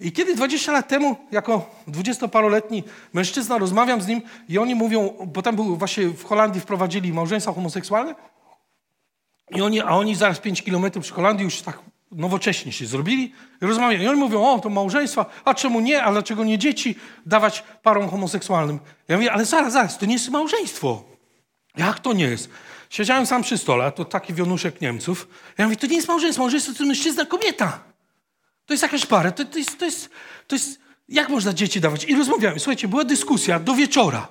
I kiedy 20 lat temu, jako dwudziestoparoletni mężczyzna, rozmawiam z nim i oni mówią, bo tam był właśnie w Holandii wprowadzili małżeństwa homoseksualne, i oni, a oni zaraz 5 kilometrów przy Holandii już tak nowocześnie się zrobili i rozmawiają. I oni mówią, o, to małżeństwa, a czemu nie, a dlaczego nie dzieci dawać parom homoseksualnym? Ja mówię, ale zaraz, zaraz, to nie jest małżeństwo. Jak to nie jest? Siedziałem sam przy stole, to taki wionuszek Niemców. Ja mówię, to nie jest małżeństwo, małżeństwo to mężczyzna, kobieta. To jest jakaś para, to, to, jest, to, jest, to jest, jak można dzieci dawać? I rozmawiałem. Słuchajcie, była dyskusja do wieczora.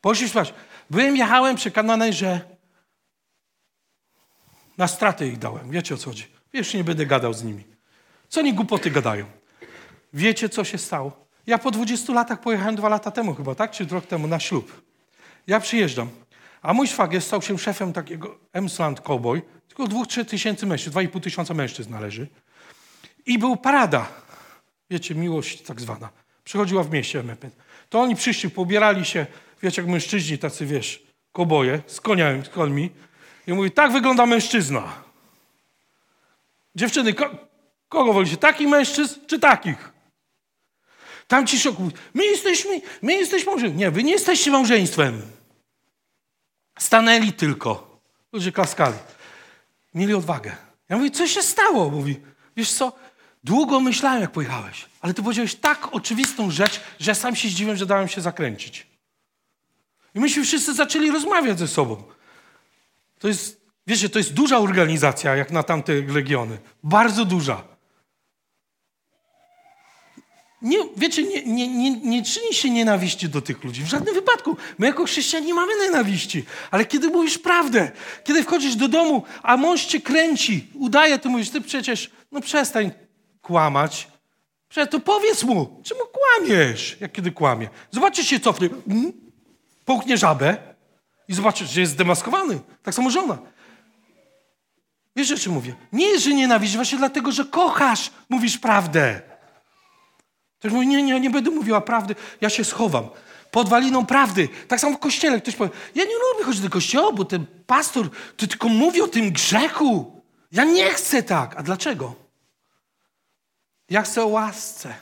Poszliśmy spać. Byłem, jechałem przekonany, że na stratę ich dałem. Wiecie o co chodzi. Wiesz, nie będę gadał z nimi. Co oni głupoty gadają? Wiecie, co się stało? Ja po 20 latach pojechałem dwa lata temu chyba, tak? Czy rok temu na ślub. Ja przyjeżdżam. A mój szwagier stał się szefem takiego Emsland Cowboy. Tylko dwóch, trzech tysięcy mężczyzn, dwa i pół tysiąca mężczyzn należy. I był parada. Wiecie, miłość tak zwana. Przychodziła w mieście. To oni przyszli, pobierali się, wiecie, jak mężczyźni tacy, wiesz, koboje z koniami, z końmi. I mówi, tak wygląda mężczyzna. Dziewczyny, ko kogo wolicie? Takich mężczyzn czy takich? Tam ci szok my jesteśmy, my jesteśmy małżeństwem. Nie, wy nie jesteście małżeństwem. Stanęli tylko. Ludzie klaskali. Mieli odwagę. Ja mówię, co się stało? Mówi, wiesz co, Długo myślałem, jak pojechałeś, ale ty powiedziałeś tak oczywistą rzecz, że sam się zdziwiłem, że dałem się zakręcić. I myśmy wszyscy zaczęli rozmawiać ze sobą. To jest, wiecie, to jest duża organizacja, jak na tamte legiony. Bardzo duża. Nie, wiecie, nie, nie, nie, nie czyni się nienawiści do tych ludzi. W żadnym wypadku. My jako chrześcijanie nie mamy nienawiści. Ale kiedy mówisz prawdę, kiedy wchodzisz do domu, a mąż cię kręci, udaje, ty mówisz, ty przecież, no przestań kłamać. Przecież to powiedz mu, czemu kłamiesz, jak kiedy kłamie. Zobaczysz się cofnie, mm, połknie żabę i zobaczysz, że jest zdemaskowany. Tak samo żona. Wiesz, o czym mówię? Nie że nienawidzisz, właśnie dlatego, że kochasz, mówisz prawdę. Ktoś mówi, nie, nie, nie będę mówiła prawdy, ja się schowam. Podwaliną prawdy. Tak samo w kościele. Ktoś powie, ja nie lubię chodzić do kościoła, bo ten pastor to tylko mówi o tym grzechu. Ja nie chcę tak. A dlaczego? Ja chcę o łasce.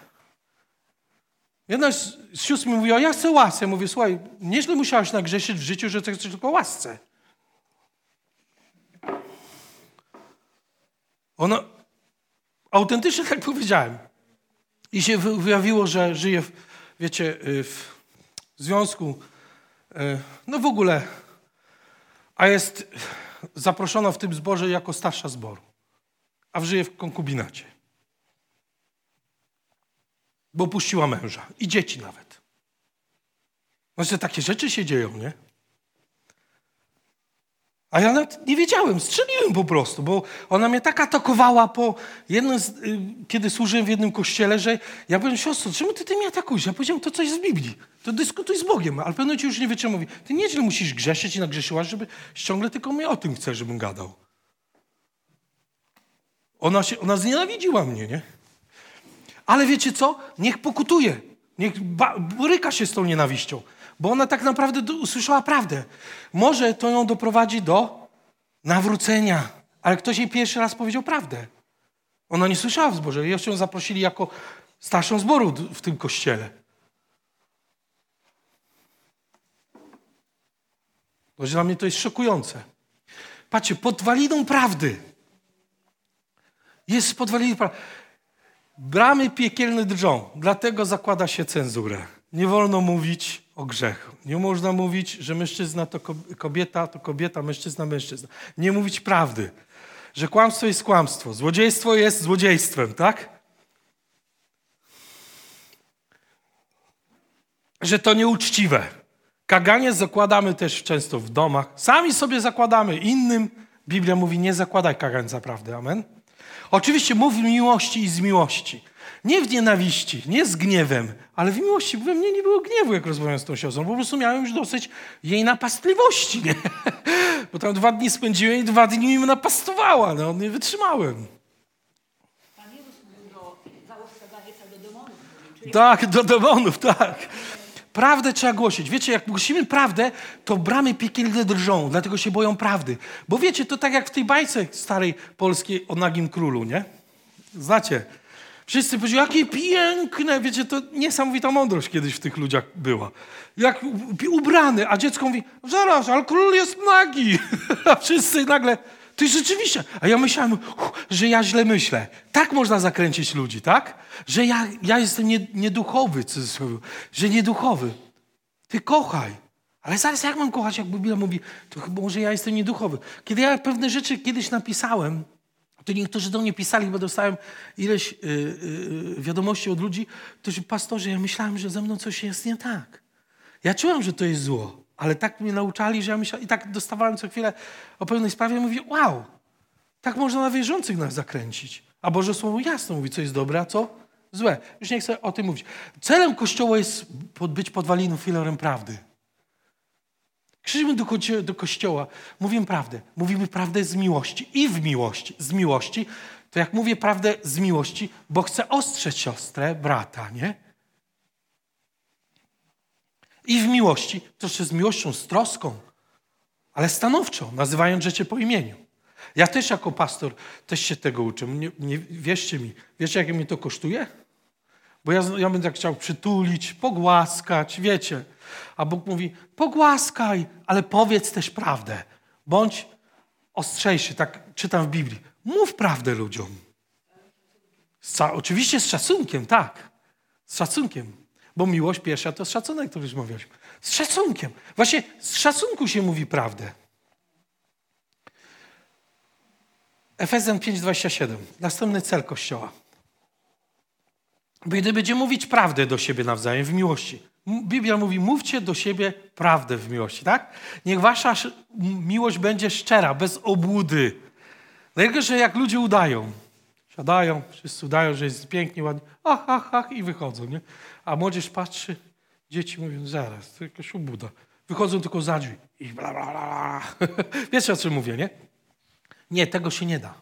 Jedna z sióstr mi mówiła, ja chcę łaskę. Mówię, słuchaj, nieźle musiałeś nagrzeszyć w życiu, że chcesz tylko łasce. Ona autentycznie tak powiedziałem. I się wyjawiło, że żyje, w, wiecie, y, w związku, y, no w ogóle, a jest zaproszona w tym zborze jako starsza zboru, a żyje w konkubinacie. Bo puściła męża i dzieci nawet. Znaczy, takie rzeczy się dzieją, nie? A ja nawet nie wiedziałem, strzeliłem po prostu, bo ona mnie tak atakowała po jednym, z, y, kiedy służyłem w jednym kościele, że ja powiem, siostro, czemu ty, ty mnie atakujesz? Ja powiedziałem, to coś z Biblii, to dyskutuj z Bogiem, ale pewno ci już nie wytrzymał. Mówi, ty nieźle musisz grzeszyć i nagrzeszyłaś, żeby ciągle tylko mnie o tym chce, żebym gadał. Ona, się, ona znienawidziła mnie, nie? Ale wiecie co? Niech pokutuje, niech boryka się z tą nienawiścią bo ona tak naprawdę usłyszała prawdę. Może to ją doprowadzi do nawrócenia, ale ktoś jej pierwszy raz powiedział prawdę. Ona nie słyszała w zborze. Jeszcze ją zaprosili jako starszą zboru w tym kościele. Bo dla mnie to jest szokujące. Patrzcie, podwaliną prawdy. Jest podwaliną prawdy. Bramy piekielne drżą, dlatego zakłada się cenzurę. Nie wolno mówić o grzechu. Nie można mówić, że mężczyzna to kobieta, to kobieta, mężczyzna, mężczyzna. Nie mówić prawdy. Że kłamstwo jest kłamstwo. Złodziejstwo jest złodziejstwem, tak? Że to nieuczciwe. Kaganie zakładamy też często w domach. Sami sobie zakładamy, innym. Biblia mówi, nie zakładaj kagańca prawdy. Amen? Oczywiście mów w miłości i z miłości. Nie w nienawiści, nie z gniewem, ale w miłości. We mnie nie było gniewu, jak rozmawiałem z tą siostrą. Po prostu miałem już dosyć jej napastliwości, nie? Bo tam dwa dni spędziłem i dwa dni mi napastowała. No, nie wytrzymałem. Pan Jezus mówił do do demonów. Tak, do demonów, tak. Prawdę trzeba głosić. Wiecie, jak głosimy prawdę, to bramy piekielne drżą, dlatego się boją prawdy. Bo wiecie, to tak jak w tej bajce starej polskiej o nagim królu, nie? Znacie? Wszyscy powiedzieli, jakie piękne, wiecie, to niesamowita mądrość kiedyś w tych ludziach była. Jak ubrany, a dziecko mówi, zaraz, ale król jest nagi. A wszyscy nagle, ty rzeczywiście. A ja myślałem, że ja źle myślę. Tak można zakręcić ludzi, tak? Że ja, ja jestem nie, nieduchowy, cudzysłowie, że nieduchowy. Ty kochaj. Ale zaraz jak mam kochać, jak Biblia mówi, to chyba może ja jestem nieduchowy. Kiedy ja pewne rzeczy kiedyś napisałem, to niektórzy do mnie pisali, bo dostałem ileś yy, yy, wiadomości od ludzi, którzy, pastorze, ja myślałem, że ze mną coś jest nie tak. Ja czułem, że to jest zło, ale tak mnie nauczali, że ja myślałem, i tak dostawałem co chwilę o pewnej sprawie i mówię, wow, tak można na wierzących nas zakręcić. A Boże Słowo jasno mówi, co jest dobre, a co złe. Już nie chcę o tym mówić. Celem Kościoła jest być podwaliną filarem prawdy. Przyjdźmy do, do kościoła, mówimy prawdę. Mówimy prawdę z miłości i w miłości. Z miłości, to jak mówię prawdę z miłości, bo chcę ostrzec siostrę, brata, nie? I w miłości, jeszcze z miłością, z troską, ale stanowczo, nazywając rzeczy po imieniu. Ja też jako pastor też się tego uczę. Nie, nie, wierzcie mi, wiecie, jakie mnie to kosztuje? Bo ja, ja będę chciał przytulić, pogłaskać, wiecie. A Bóg mówi, pogłaskaj, ale powiedz też prawdę. Bądź ostrzejszy, tak czytam w Biblii. Mów prawdę ludziom. Z, oczywiście z szacunkiem, tak. Z szacunkiem. Bo miłość pierwsza to szacunek, to już mówiłeś. Z szacunkiem. Właśnie z szacunku się mówi prawdę. Efezjan 5,27. Następny cel Kościoła. Gdy będzie mówić prawdę do siebie nawzajem w miłości. Biblia mówi, mówcie do siebie prawdę w miłości, tak? Niech wasza miłość będzie szczera, bez obłudy. Najgorsze, jak ludzie udają. Siadają, wszyscy udają, że jest pięknie, ładnie, ach, ach, ach i wychodzą, nie? A młodzież patrzy, dzieci mówią, zaraz, to jakaś obłuda. Wychodzą tylko za drzwi i bla, bla, bla. Wiecie, o czym mówię, nie? Nie, tego się nie da.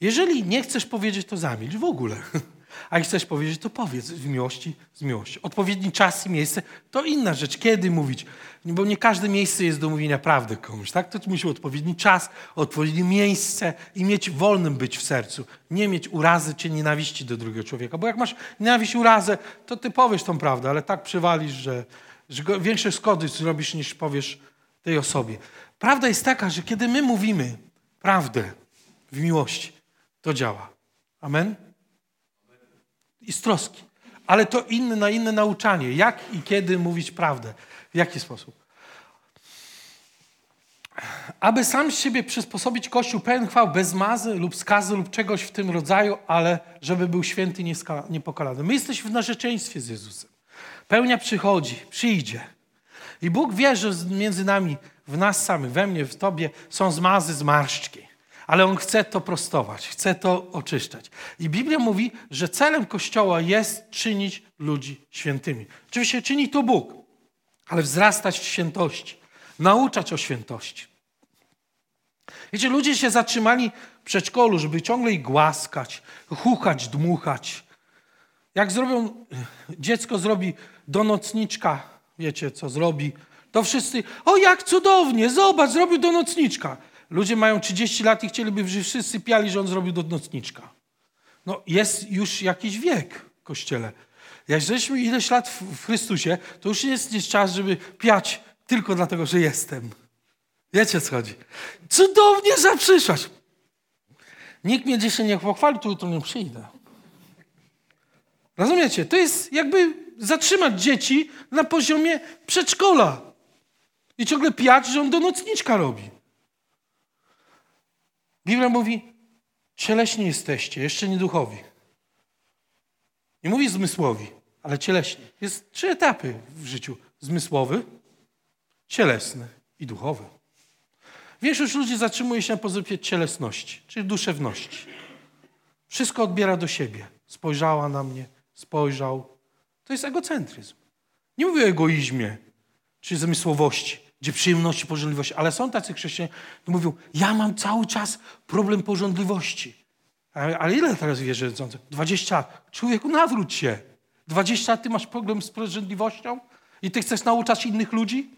Jeżeli nie chcesz powiedzieć, to zamilcz w ogóle. A jak chcesz powiedzieć, to powiedz w miłości, z miłości. Odpowiedni czas i miejsce to inna rzecz. Kiedy mówić? Bo nie każde miejsce jest do mówienia prawdy komuś, tak? To musi odpowiedni czas, odpowiednie miejsce i mieć wolnym być w sercu. Nie mieć urazy czy nienawiści do drugiego człowieka. Bo jak masz nienawiść, urazę, to ty powiesz tą prawdę, ale tak przywalisz, że, że większe szkody zrobisz niż powiesz tej osobie. Prawda jest taka, że kiedy my mówimy prawdę w miłości, to działa. Amen? I z troski. Ale to inne inne nauczanie. Jak i kiedy mówić prawdę. W jaki sposób? Aby sam z siebie przysposobić Kościół pełen chwał, bez mazy lub skazy lub czegoś w tym rodzaju, ale żeby był święty, nieska- niepokalany. My jesteśmy w narzeczeństwie z Jezusem. Pełnia przychodzi, przyjdzie. I Bóg wie, że między nami, w nas samych, we mnie, w Tobie są zmazy, zmarszczki. Ale On chce to prostować, chce to oczyszczać. I Biblia mówi, że celem Kościoła jest czynić ludzi świętymi. Oczywiście czyni to Bóg, ale wzrastać w świętości, nauczać o świętości. Wiecie, ludzie się zatrzymali w przedszkolu, żeby ciągle ich głaskać, hukać, dmuchać. Jak zrobią, dziecko zrobi do nocniczka, wiecie co zrobi, to wszyscy, o jak cudownie, zobacz, zrobił do nocniczka. Ludzie mają 30 lat i chcieliby, żeby wszyscy piali, że on zrobił do nocniczka. No jest już jakiś wiek w Kościele. Jak żeśmy ileś lat w, Chrystusie, to już jest, jest czas, żeby piać tylko dlatego, że jestem. Wiecie, co chodzi. Cudownie, że przyszłaś. Nikt mnie dzisiaj nie pochwali, to jutro nie przyjdę. Rozumiecie? To jest jakby zatrzymać dzieci na poziomie przedszkola. I ciągle piać, że on do nocniczka robi. Biblia mówi, cieleśni jesteście, jeszcze nie duchowi. Nie mówi zmysłowi, ale cieleśni. Jest trzy etapy w życiu. Zmysłowy, cielesny i duchowy. Większość ludzi zatrzymuje się na poziomie cielesności, czyli duszewności. Wszystko odbiera do siebie. Spojrzała na mnie, spojrzał. To jest egocentryzm. Nie mówię o egoizmie czy zmysłowości, gdzie przyjemności, pożądliwości, ale są tacy chrześcijanie, którzy mówią, ja mam cały czas problem pożądliwości. Ale, ale ile teraz wierzących? 20 lat. Człowieku, nawróć się. 20 lat ty masz problem z pożądliwością i ty chcesz nauczać innych ludzi?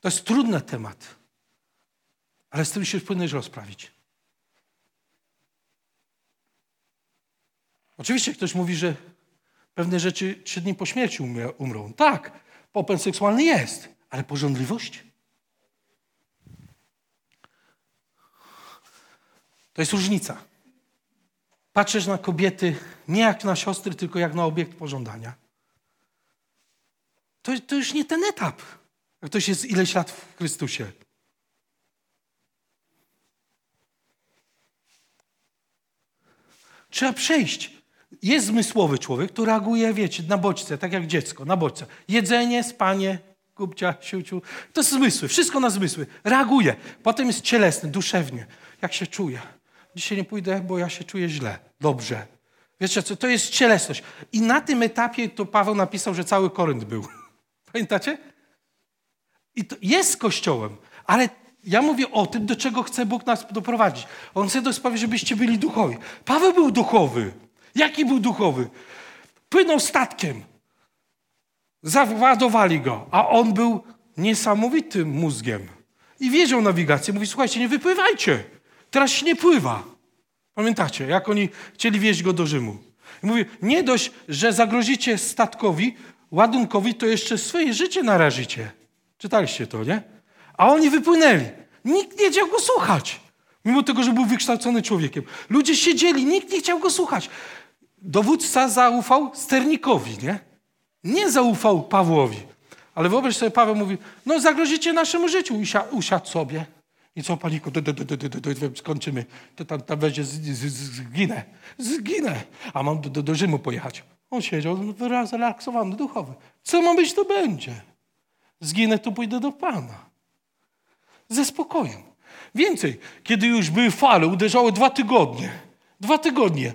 To jest trudny temat, ale z tym się powinieneś rozprawić. Oczywiście ktoś mówi, że pewne rzeczy trzy dni po śmierci umrą. Tak, popęd seksualny jest, ale pożądliwość? To jest różnica. Patrzysz na kobiety nie jak na siostry, tylko jak na obiekt pożądania. To, to już nie ten etap. Ktoś jest ileś lat w Chrystusie. Trzeba przejść. Jest zmysłowy człowiek, który reaguje, wiecie, na bodźce, tak jak dziecko, na bodźce. Jedzenie, spanie, kupcia, siuciu. To zmysły, wszystko na zmysły. Reaguje. Potem jest cielesny, duszewnie. Jak się czuje? Dzisiaj nie pójdę, bo ja się czuję źle. Dobrze. Wiecie co, to jest cielesność. I na tym etapie to Paweł napisał, że cały Korynt był. Pamiętacie? I to jest kościołem, ale ja mówię o tym, do czego chce Bóg nas doprowadzić. On chce sprawić, żebyście byli duchowi. Paweł był duchowy. Jaki był duchowy? Płynął statkiem. Załadowali go, a on był niesamowitym mózgiem. I wiedział nawigację. Mówi, słuchajcie, nie wypływajcie. Teraz się nie pływa. Pamiętacie, jak oni chcieli wieźć go do Rzymu. I mówi, nie dość, że zagrozicie statkowi, ładunkowi, to jeszcze swoje życie narażycie. Czytaliście to, nie? A oni wypłynęli. Nikt nie chciał go słuchać. Mimo tego, że był wykształcony człowiekiem. Ludzie siedzieli, nikt nie chciał go słuchać. Dowódca zaufał sternikowi, nie? Nie zaufał Pawłowi. Ale wyobraź sobie, Paweł mówi, no zagrozicie naszemu życiu. Usia, usiadł sobie. I co, paniku, do, skończymy. To tam, będzie, zginę. Zginę. A mam do, do, do Rzymu pojechać. On siedział zrelaksowany, duchowy. Co ma być, to będzie. Zginę, to pójdę do Pana. Ze spokojem. Więcej, kiedy już były fale, uderzały dwa tygodnie. Dwa tygodnie.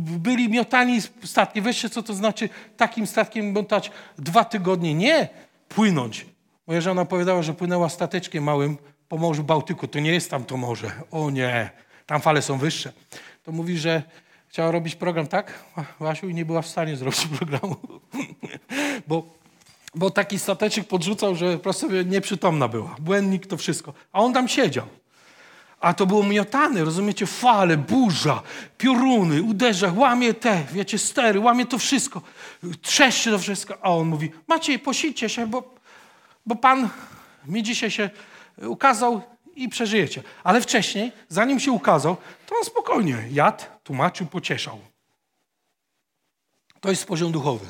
Byli miotani statki. Weźcie, co to znaczy takim statkiem miotać dwa tygodnie. Nie płynąć. Moja żona powiedziała, że płynęła stateczkiem małym po Morzu Bałtyku. To nie jest tam to morze. O nie, tam fale są wyższe. To mówi, że chciała robić program, tak, Łasiu, i nie była w stanie zrobić programu. bo, bo taki stateczek podrzucał, że po prostu nieprzytomna była. Błędnik to wszystko. A on tam siedział. A to było miotane, rozumiecie, fale, burza, pioruny, uderza, łamie te, wiecie, stery, łamie to wszystko, trzeszczy to wszystko. A on mówi, Maciej, posićcie się, bo, bo Pan mi dzisiaj się ukazał i przeżyjecie. Ale wcześniej, zanim się ukazał, to on spokojnie jadł, tłumaczył, pocieszał. To jest poziom duchowy.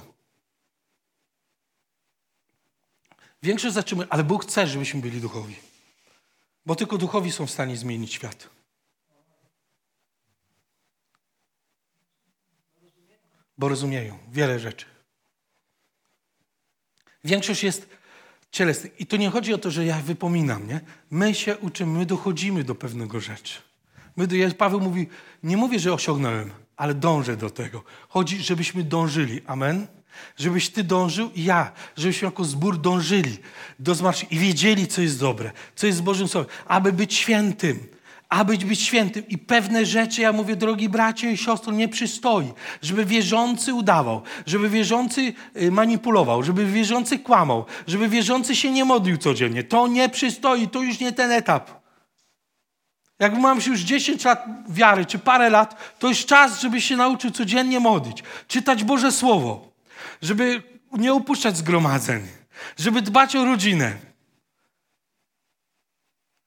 Większość zatrzymuje, ale Bóg chce, żebyśmy byli duchowi. Bo tylko duchowi są w stanie zmienić świat. Bo rozumieją wiele rzeczy. Większość jest cielesnych. I to nie chodzi o to, że ja wypominam, nie? My się uczymy, my dochodzimy do pewnego rzeczy. My, Paweł mówi, nie mówię, że osiągnąłem, ale dążę do tego. Chodzi, żebyśmy dążyli. Amen? Żebyś ty dążył i ja, żebyśmy jako zbór dążyli do i wiedzieli, co jest dobre, co jest Bożym Słowem, aby być świętym aby być świętym. I pewne rzeczy, ja mówię, drogi bracie i siostro, nie przystoi, żeby wierzący udawał, żeby wierzący y, manipulował, żeby wierzący kłamał, żeby wierzący się nie modlił codziennie. To nie przystoi, to już nie ten etap. Jak mam już 10 lat wiary, czy parę lat, to już czas, żeby się nauczył codziennie modlić, czytać Boże Słowo, żeby nie upuszczać zgromadzeń, żeby dbać o rodzinę,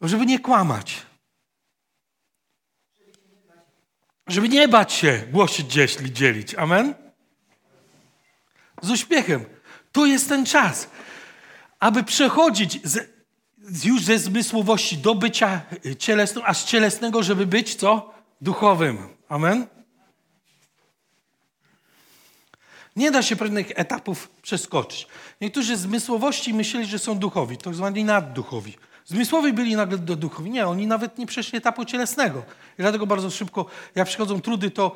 żeby nie kłamać. Żeby nie bać się głosić, dzielić. Amen? Z uśmiechem. To jest ten czas, aby przechodzić z, już ze zmysłowości do bycia cielesnym, a z cielesnego, żeby być co? Duchowym. Amen? Nie da się pewnych etapów przeskoczyć. Niektórzy zmysłowości myśleli, że są duchowi, to zwani nadduchowi. Zmysłowi byli nagle do duchowi. Nie, oni nawet nie przeszli etapu cielesnego. I dlatego bardzo szybko, jak przychodzą trudy, to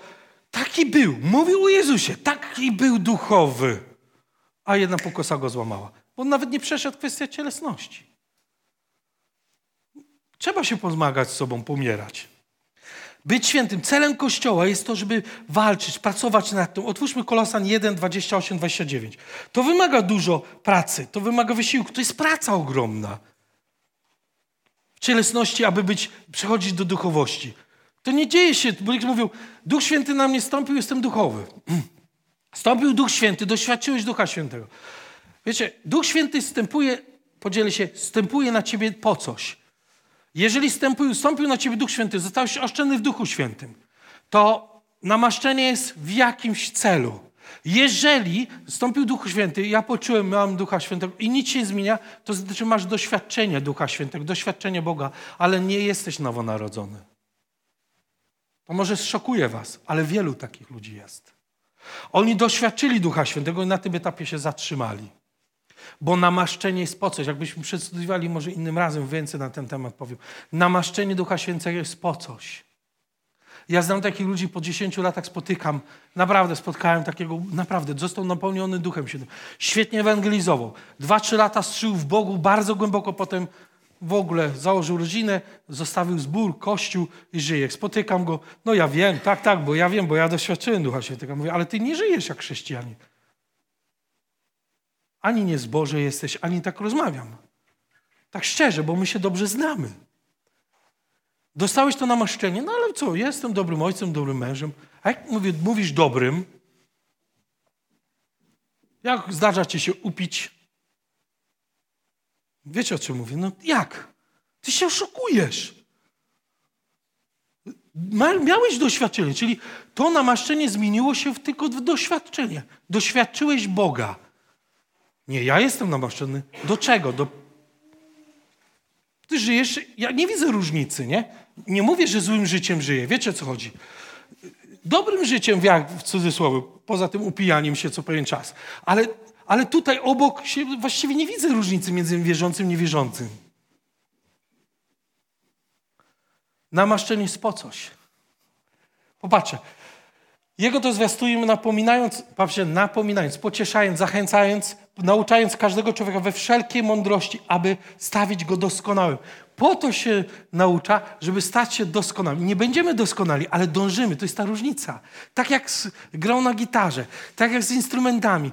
taki był, mówił o Jezusie, taki był duchowy. A jedna pokosa go złamała. Bo on nawet nie przeszedł kwestię cielesności. Trzeba się pozmagać z sobą, pomierać. Być świętym. Celem Kościoła jest to, żeby walczyć, pracować nad tym. Otwórzmy Kolosan 1, 28, 29. To wymaga dużo pracy, to wymaga wysiłku, to jest praca ogromna w cielesności, aby być, przechodzić do duchowości. To nie dzieje się, bo niektórzy mówią, Duch Święty na mnie stąpił, jestem duchowy. Stąpił Duch Święty, doświadczyłeś Ducha Świętego. Wiecie, Duch Święty stępuje, podzielę się, stępuje na ciebie po coś. Jeżeli stępił, stąpił na ciebie Duch Święty, zostałeś oszczędny w Duchu Świętym, to namaszczenie jest w jakimś celu. Jeżeli stąpił Duch Święty, ja poczułem, mam Ducha Świętego i nic się nie zmienia, to znaczy masz doświadczenie Ducha Świętego, doświadczenie Boga, ale nie jesteś nowonarodzony. To może szokuje was, ale wielu takich ludzi jest. Oni doświadczyli Ducha Świętego i na tym etapie się zatrzymali. Bo namaszczenie jest po coś. Jakbyśmy przedstudiowali może innym razem, więcej na ten temat powiem. Namaszczenie Ducha Świętego jest po coś. Ja znam takich ludzi, po 10 latach spotykam, naprawdę spotkałem takiego, naprawdę, został napełniony Duchem Świętym. Świetnie ewangelizował. Dwa, trzy lata strzył w Bogu bardzo głęboko, potem w ogóle założył rodzinę, zostawił zbór, kościół i żyje. Spotykam go, no ja wiem, tak, tak, bo ja wiem, bo ja doświadczyłem Ducha Świętego. Mówię, ale ty nie żyjesz jak chrześcijanin. Ani nie zboże jesteś, ani tak rozmawiam. Tak szczerze, bo my się dobrze znamy. Dostałeś to namaszczenie, no ale co, jestem dobrym ojcem, dobrym mężem. A jak mówię, mówisz dobrym, jak zdarza ci się upić? Wiecie o czym mówię? No jak? Ty się oszukujesz. Miałeś doświadczenie, czyli to namaszczenie zmieniło się tylko w doświadczenie. Doświadczyłeś Boga. Nie, ja jestem namaszczony. Do czego? Do... Ty żyjesz, ja nie widzę różnicy, nie? Nie mówię, że złym życiem żyję. Wiecie, o co chodzi? Dobrym życiem, jak w cudzysłowie, poza tym upijaniem się co pewien czas. Ale, ale tutaj obok się właściwie nie widzę różnicy między wierzącym i niewierzącym. Namaszczenie jest po coś. Popatrzcie. Jego to zwiastujemy napominając, patrzcie, napominając, pocieszając, zachęcając, nauczając każdego człowieka we wszelkiej mądrości, aby stawić go doskonałym. Po to się naucza, żeby stać się doskonałym. Nie będziemy doskonali, ale dążymy. To jest ta różnica. Tak jak z grą na gitarze, tak jak z instrumentami.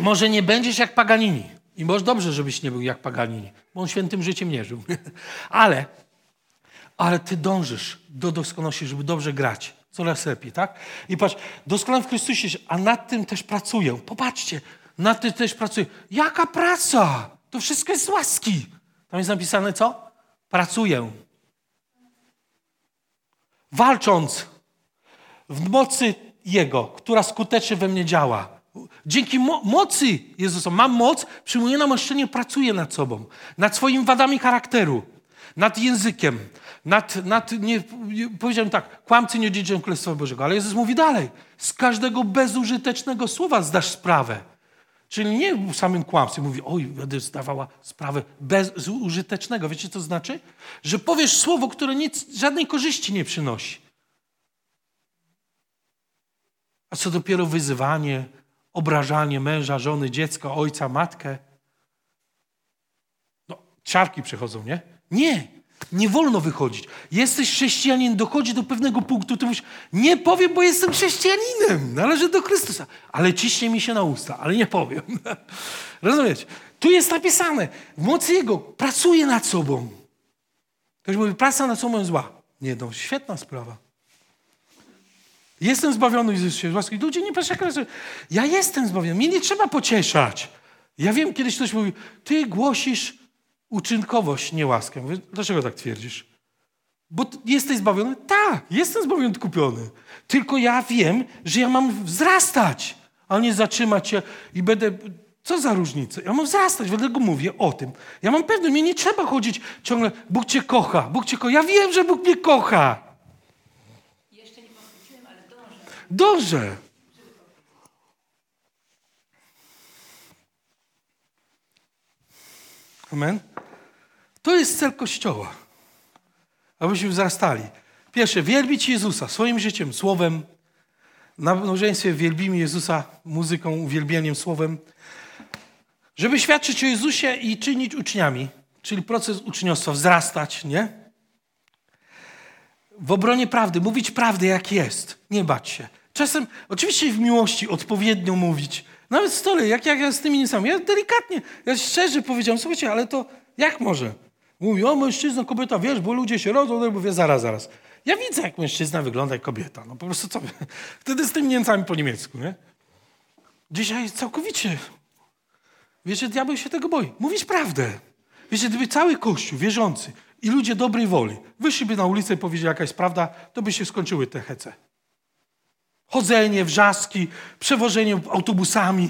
Może nie będziesz jak Paganini. I może dobrze, żebyś nie był jak Paganini, bo on świętym życiem nie żył. ale, ale ty dążysz do doskonałości, żeby dobrze grać. Coraz lepiej, tak? I patrz, doskonale w Chrystusie, a nad tym też pracuję. Popatrzcie, nad tym też pracuję. Jaka praca? To wszystko jest z łaski. Tam jest napisane co? Pracuję. Walcząc w mocy Jego, która skutecznie we mnie działa. Dzięki mo mocy Jezusa mam moc, przyjmuję namaszczenie, pracuję nad sobą, nad swoimi wadami charakteru, nad językiem, nad, nad nie, powiedziałem tak, kłamcy nie dziedziczą Królestwa Bożego, ale Jezus mówi dalej, z każdego bezużytecznego słowa zdasz sprawę. Czyli nie samym kłamstwie. Mówi, oj, będę zdawała sprawę bezużytecznego. Wiecie, co znaczy? Że powiesz słowo, które nic, żadnej korzyści nie przynosi. A co dopiero wyzywanie, obrażanie męża, żony, dziecka, ojca, matkę. No, czarki przechodzą, nie? Nie. Nie wolno wychodzić. Jesteś chrześcijanin, dochodzi do pewnego punktu, ty mówisz, nie powiem, bo jestem chrześcijaninem, należy do Chrystusa. Ale ciśnie mi się na usta, ale nie powiem. Rozumiecie? Tu jest napisane, w mocy Jego pracuje nad sobą. Ktoś mówi, praca nad sobą jest zła. Nie, no, świetna sprawa. Jestem zbawiony z łaski. Ludzie nie patrzą, ja jestem zbawiony. Mnie nie trzeba pocieszać. Ja wiem, kiedyś ktoś mówi, ty głosisz uczynkowość, nie łaskę. Mówię, dlaczego tak twierdzisz? Bo jesteś zbawiony? Tak, jestem zbawiony, kupiony. Tylko ja wiem, że ja mam wzrastać, a nie zatrzymać się i będę... Co za różnica? Ja mam wzrastać, dlatego mówię o tym. Ja mam pewność, mnie nie trzeba chodzić ciągle, Bóg cię kocha, Bóg cię kocha. Ja wiem, że Bóg mnie kocha. Jeszcze nie podchwyciłem, ale dążę. Dążę. Amen. To jest cel Kościoła, abyśmy wzrastali. Pierwsze, wielbić Jezusa swoim życiem, słowem. Na małżeństwie wielbimy Jezusa muzyką, uwielbieniem, słowem. Żeby świadczyć o Jezusie i czynić uczniami, czyli proces uczniostwa, wzrastać, nie? W obronie prawdy, mówić prawdę jak jest, nie bać się. Czasem, oczywiście w miłości odpowiednio mówić. Nawet stole, jak, jak ja z tymi nie sam. Ja delikatnie, ja szczerze powiedziałem, słuchajcie, ale to jak może? Mówi, o mężczyzna, kobieta, wiesz, bo ludzie się rodzą, no mówię, zaraz, zaraz. Ja widzę, jak mężczyzna wygląda jak kobieta. No po prostu co? Wtedy z tymi Niemcami po niemiecku, nie? Dzisiaj całkowicie. Wiecie, diabeł się tego boi. Mówisz prawdę. Wiecie, gdyby cały Kościół wierzący i ludzie dobrej woli wyszliby na ulicę i powiedzieli, jaka jest prawda, to by się skończyły te hece. Chodzenie, wrzaski, przewożenie autobusami.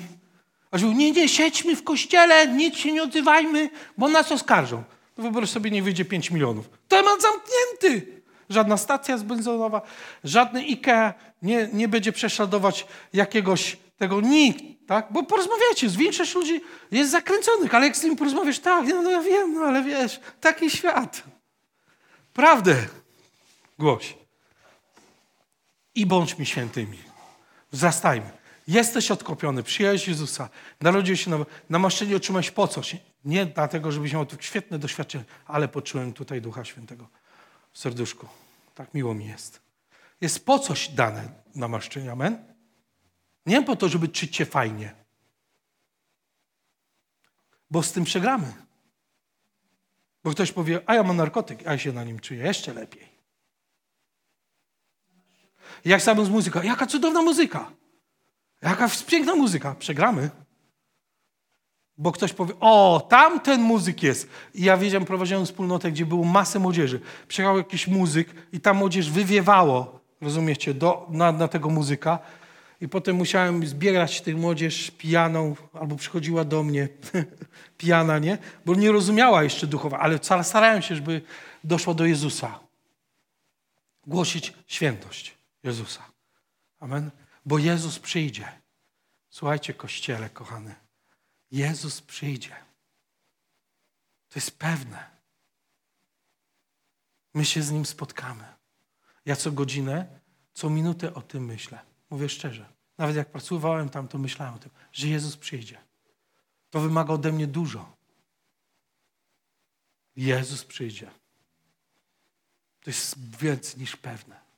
Aż mówił, nie, nie, siedźmy w kościele, nic się nie odzywajmy, bo nas oskarżą. Wyobraź sobie, nie wyjdzie 5 milionów. Temat zamknięty. Żadna stacja benzynowa, żadny IKEA nie, nie będzie prześladować jakiegoś tego nikt, tak? Bo porozmawiacie, z większość ludzi jest zakręconych, ale jak z nimi porozmawiasz, tak, no, no ja wiem, no ale wiesz, taki świat. Prawdę głoś. I bądźmy świętymi. Wzrastajmy. Jesteś odkopiony, przyjąłeś Jezusa, narodziłeś się na namaszczenie, otrzymałeś po coś. Nie dlatego, żebyś miał tu świetne doświadczenie, ale poczułem tutaj Ducha Świętego w serduszku. Tak miło mi jest. Jest po coś dane namaszczenie, amen? Nie po to, żeby czuć się fajnie. Bo z tym przegramy. Bo ktoś powie, a ja mam narkotyk, a ja się na nim czuję jeszcze lepiej. Jak samo z muzyką. Jaka cudowna muzyka. Jaka piękna muzyka. Przegramy. Bo ktoś powie, o, tamten muzyk jest. I ja wiedziałem, prowadziłem wspólnotę, gdzie było masę młodzieży. Przyjechał jakiś muzyk i ta młodzież wywiewało, rozumiecie, do, na, na tego muzyka. I potem musiałem zbierać tę młodzież pijaną, albo przychodziła do mnie pijana, nie? Bo nie rozumiała jeszcze duchowa, ale starałem się, żeby doszła do Jezusa. Głosić świętość Jezusa. Amen. Bo Jezus przyjdzie. Słuchajcie, kościele, kochany. Jezus przyjdzie. To jest pewne. My się z Nim spotkamy. Ja co godzinę, co minutę o tym myślę. Mówię szczerze. Nawet jak pracowałem tam, to myślałem o tym, że Jezus przyjdzie. To wymaga ode mnie dużo. Jezus przyjdzie. To jest więcej niż pewne.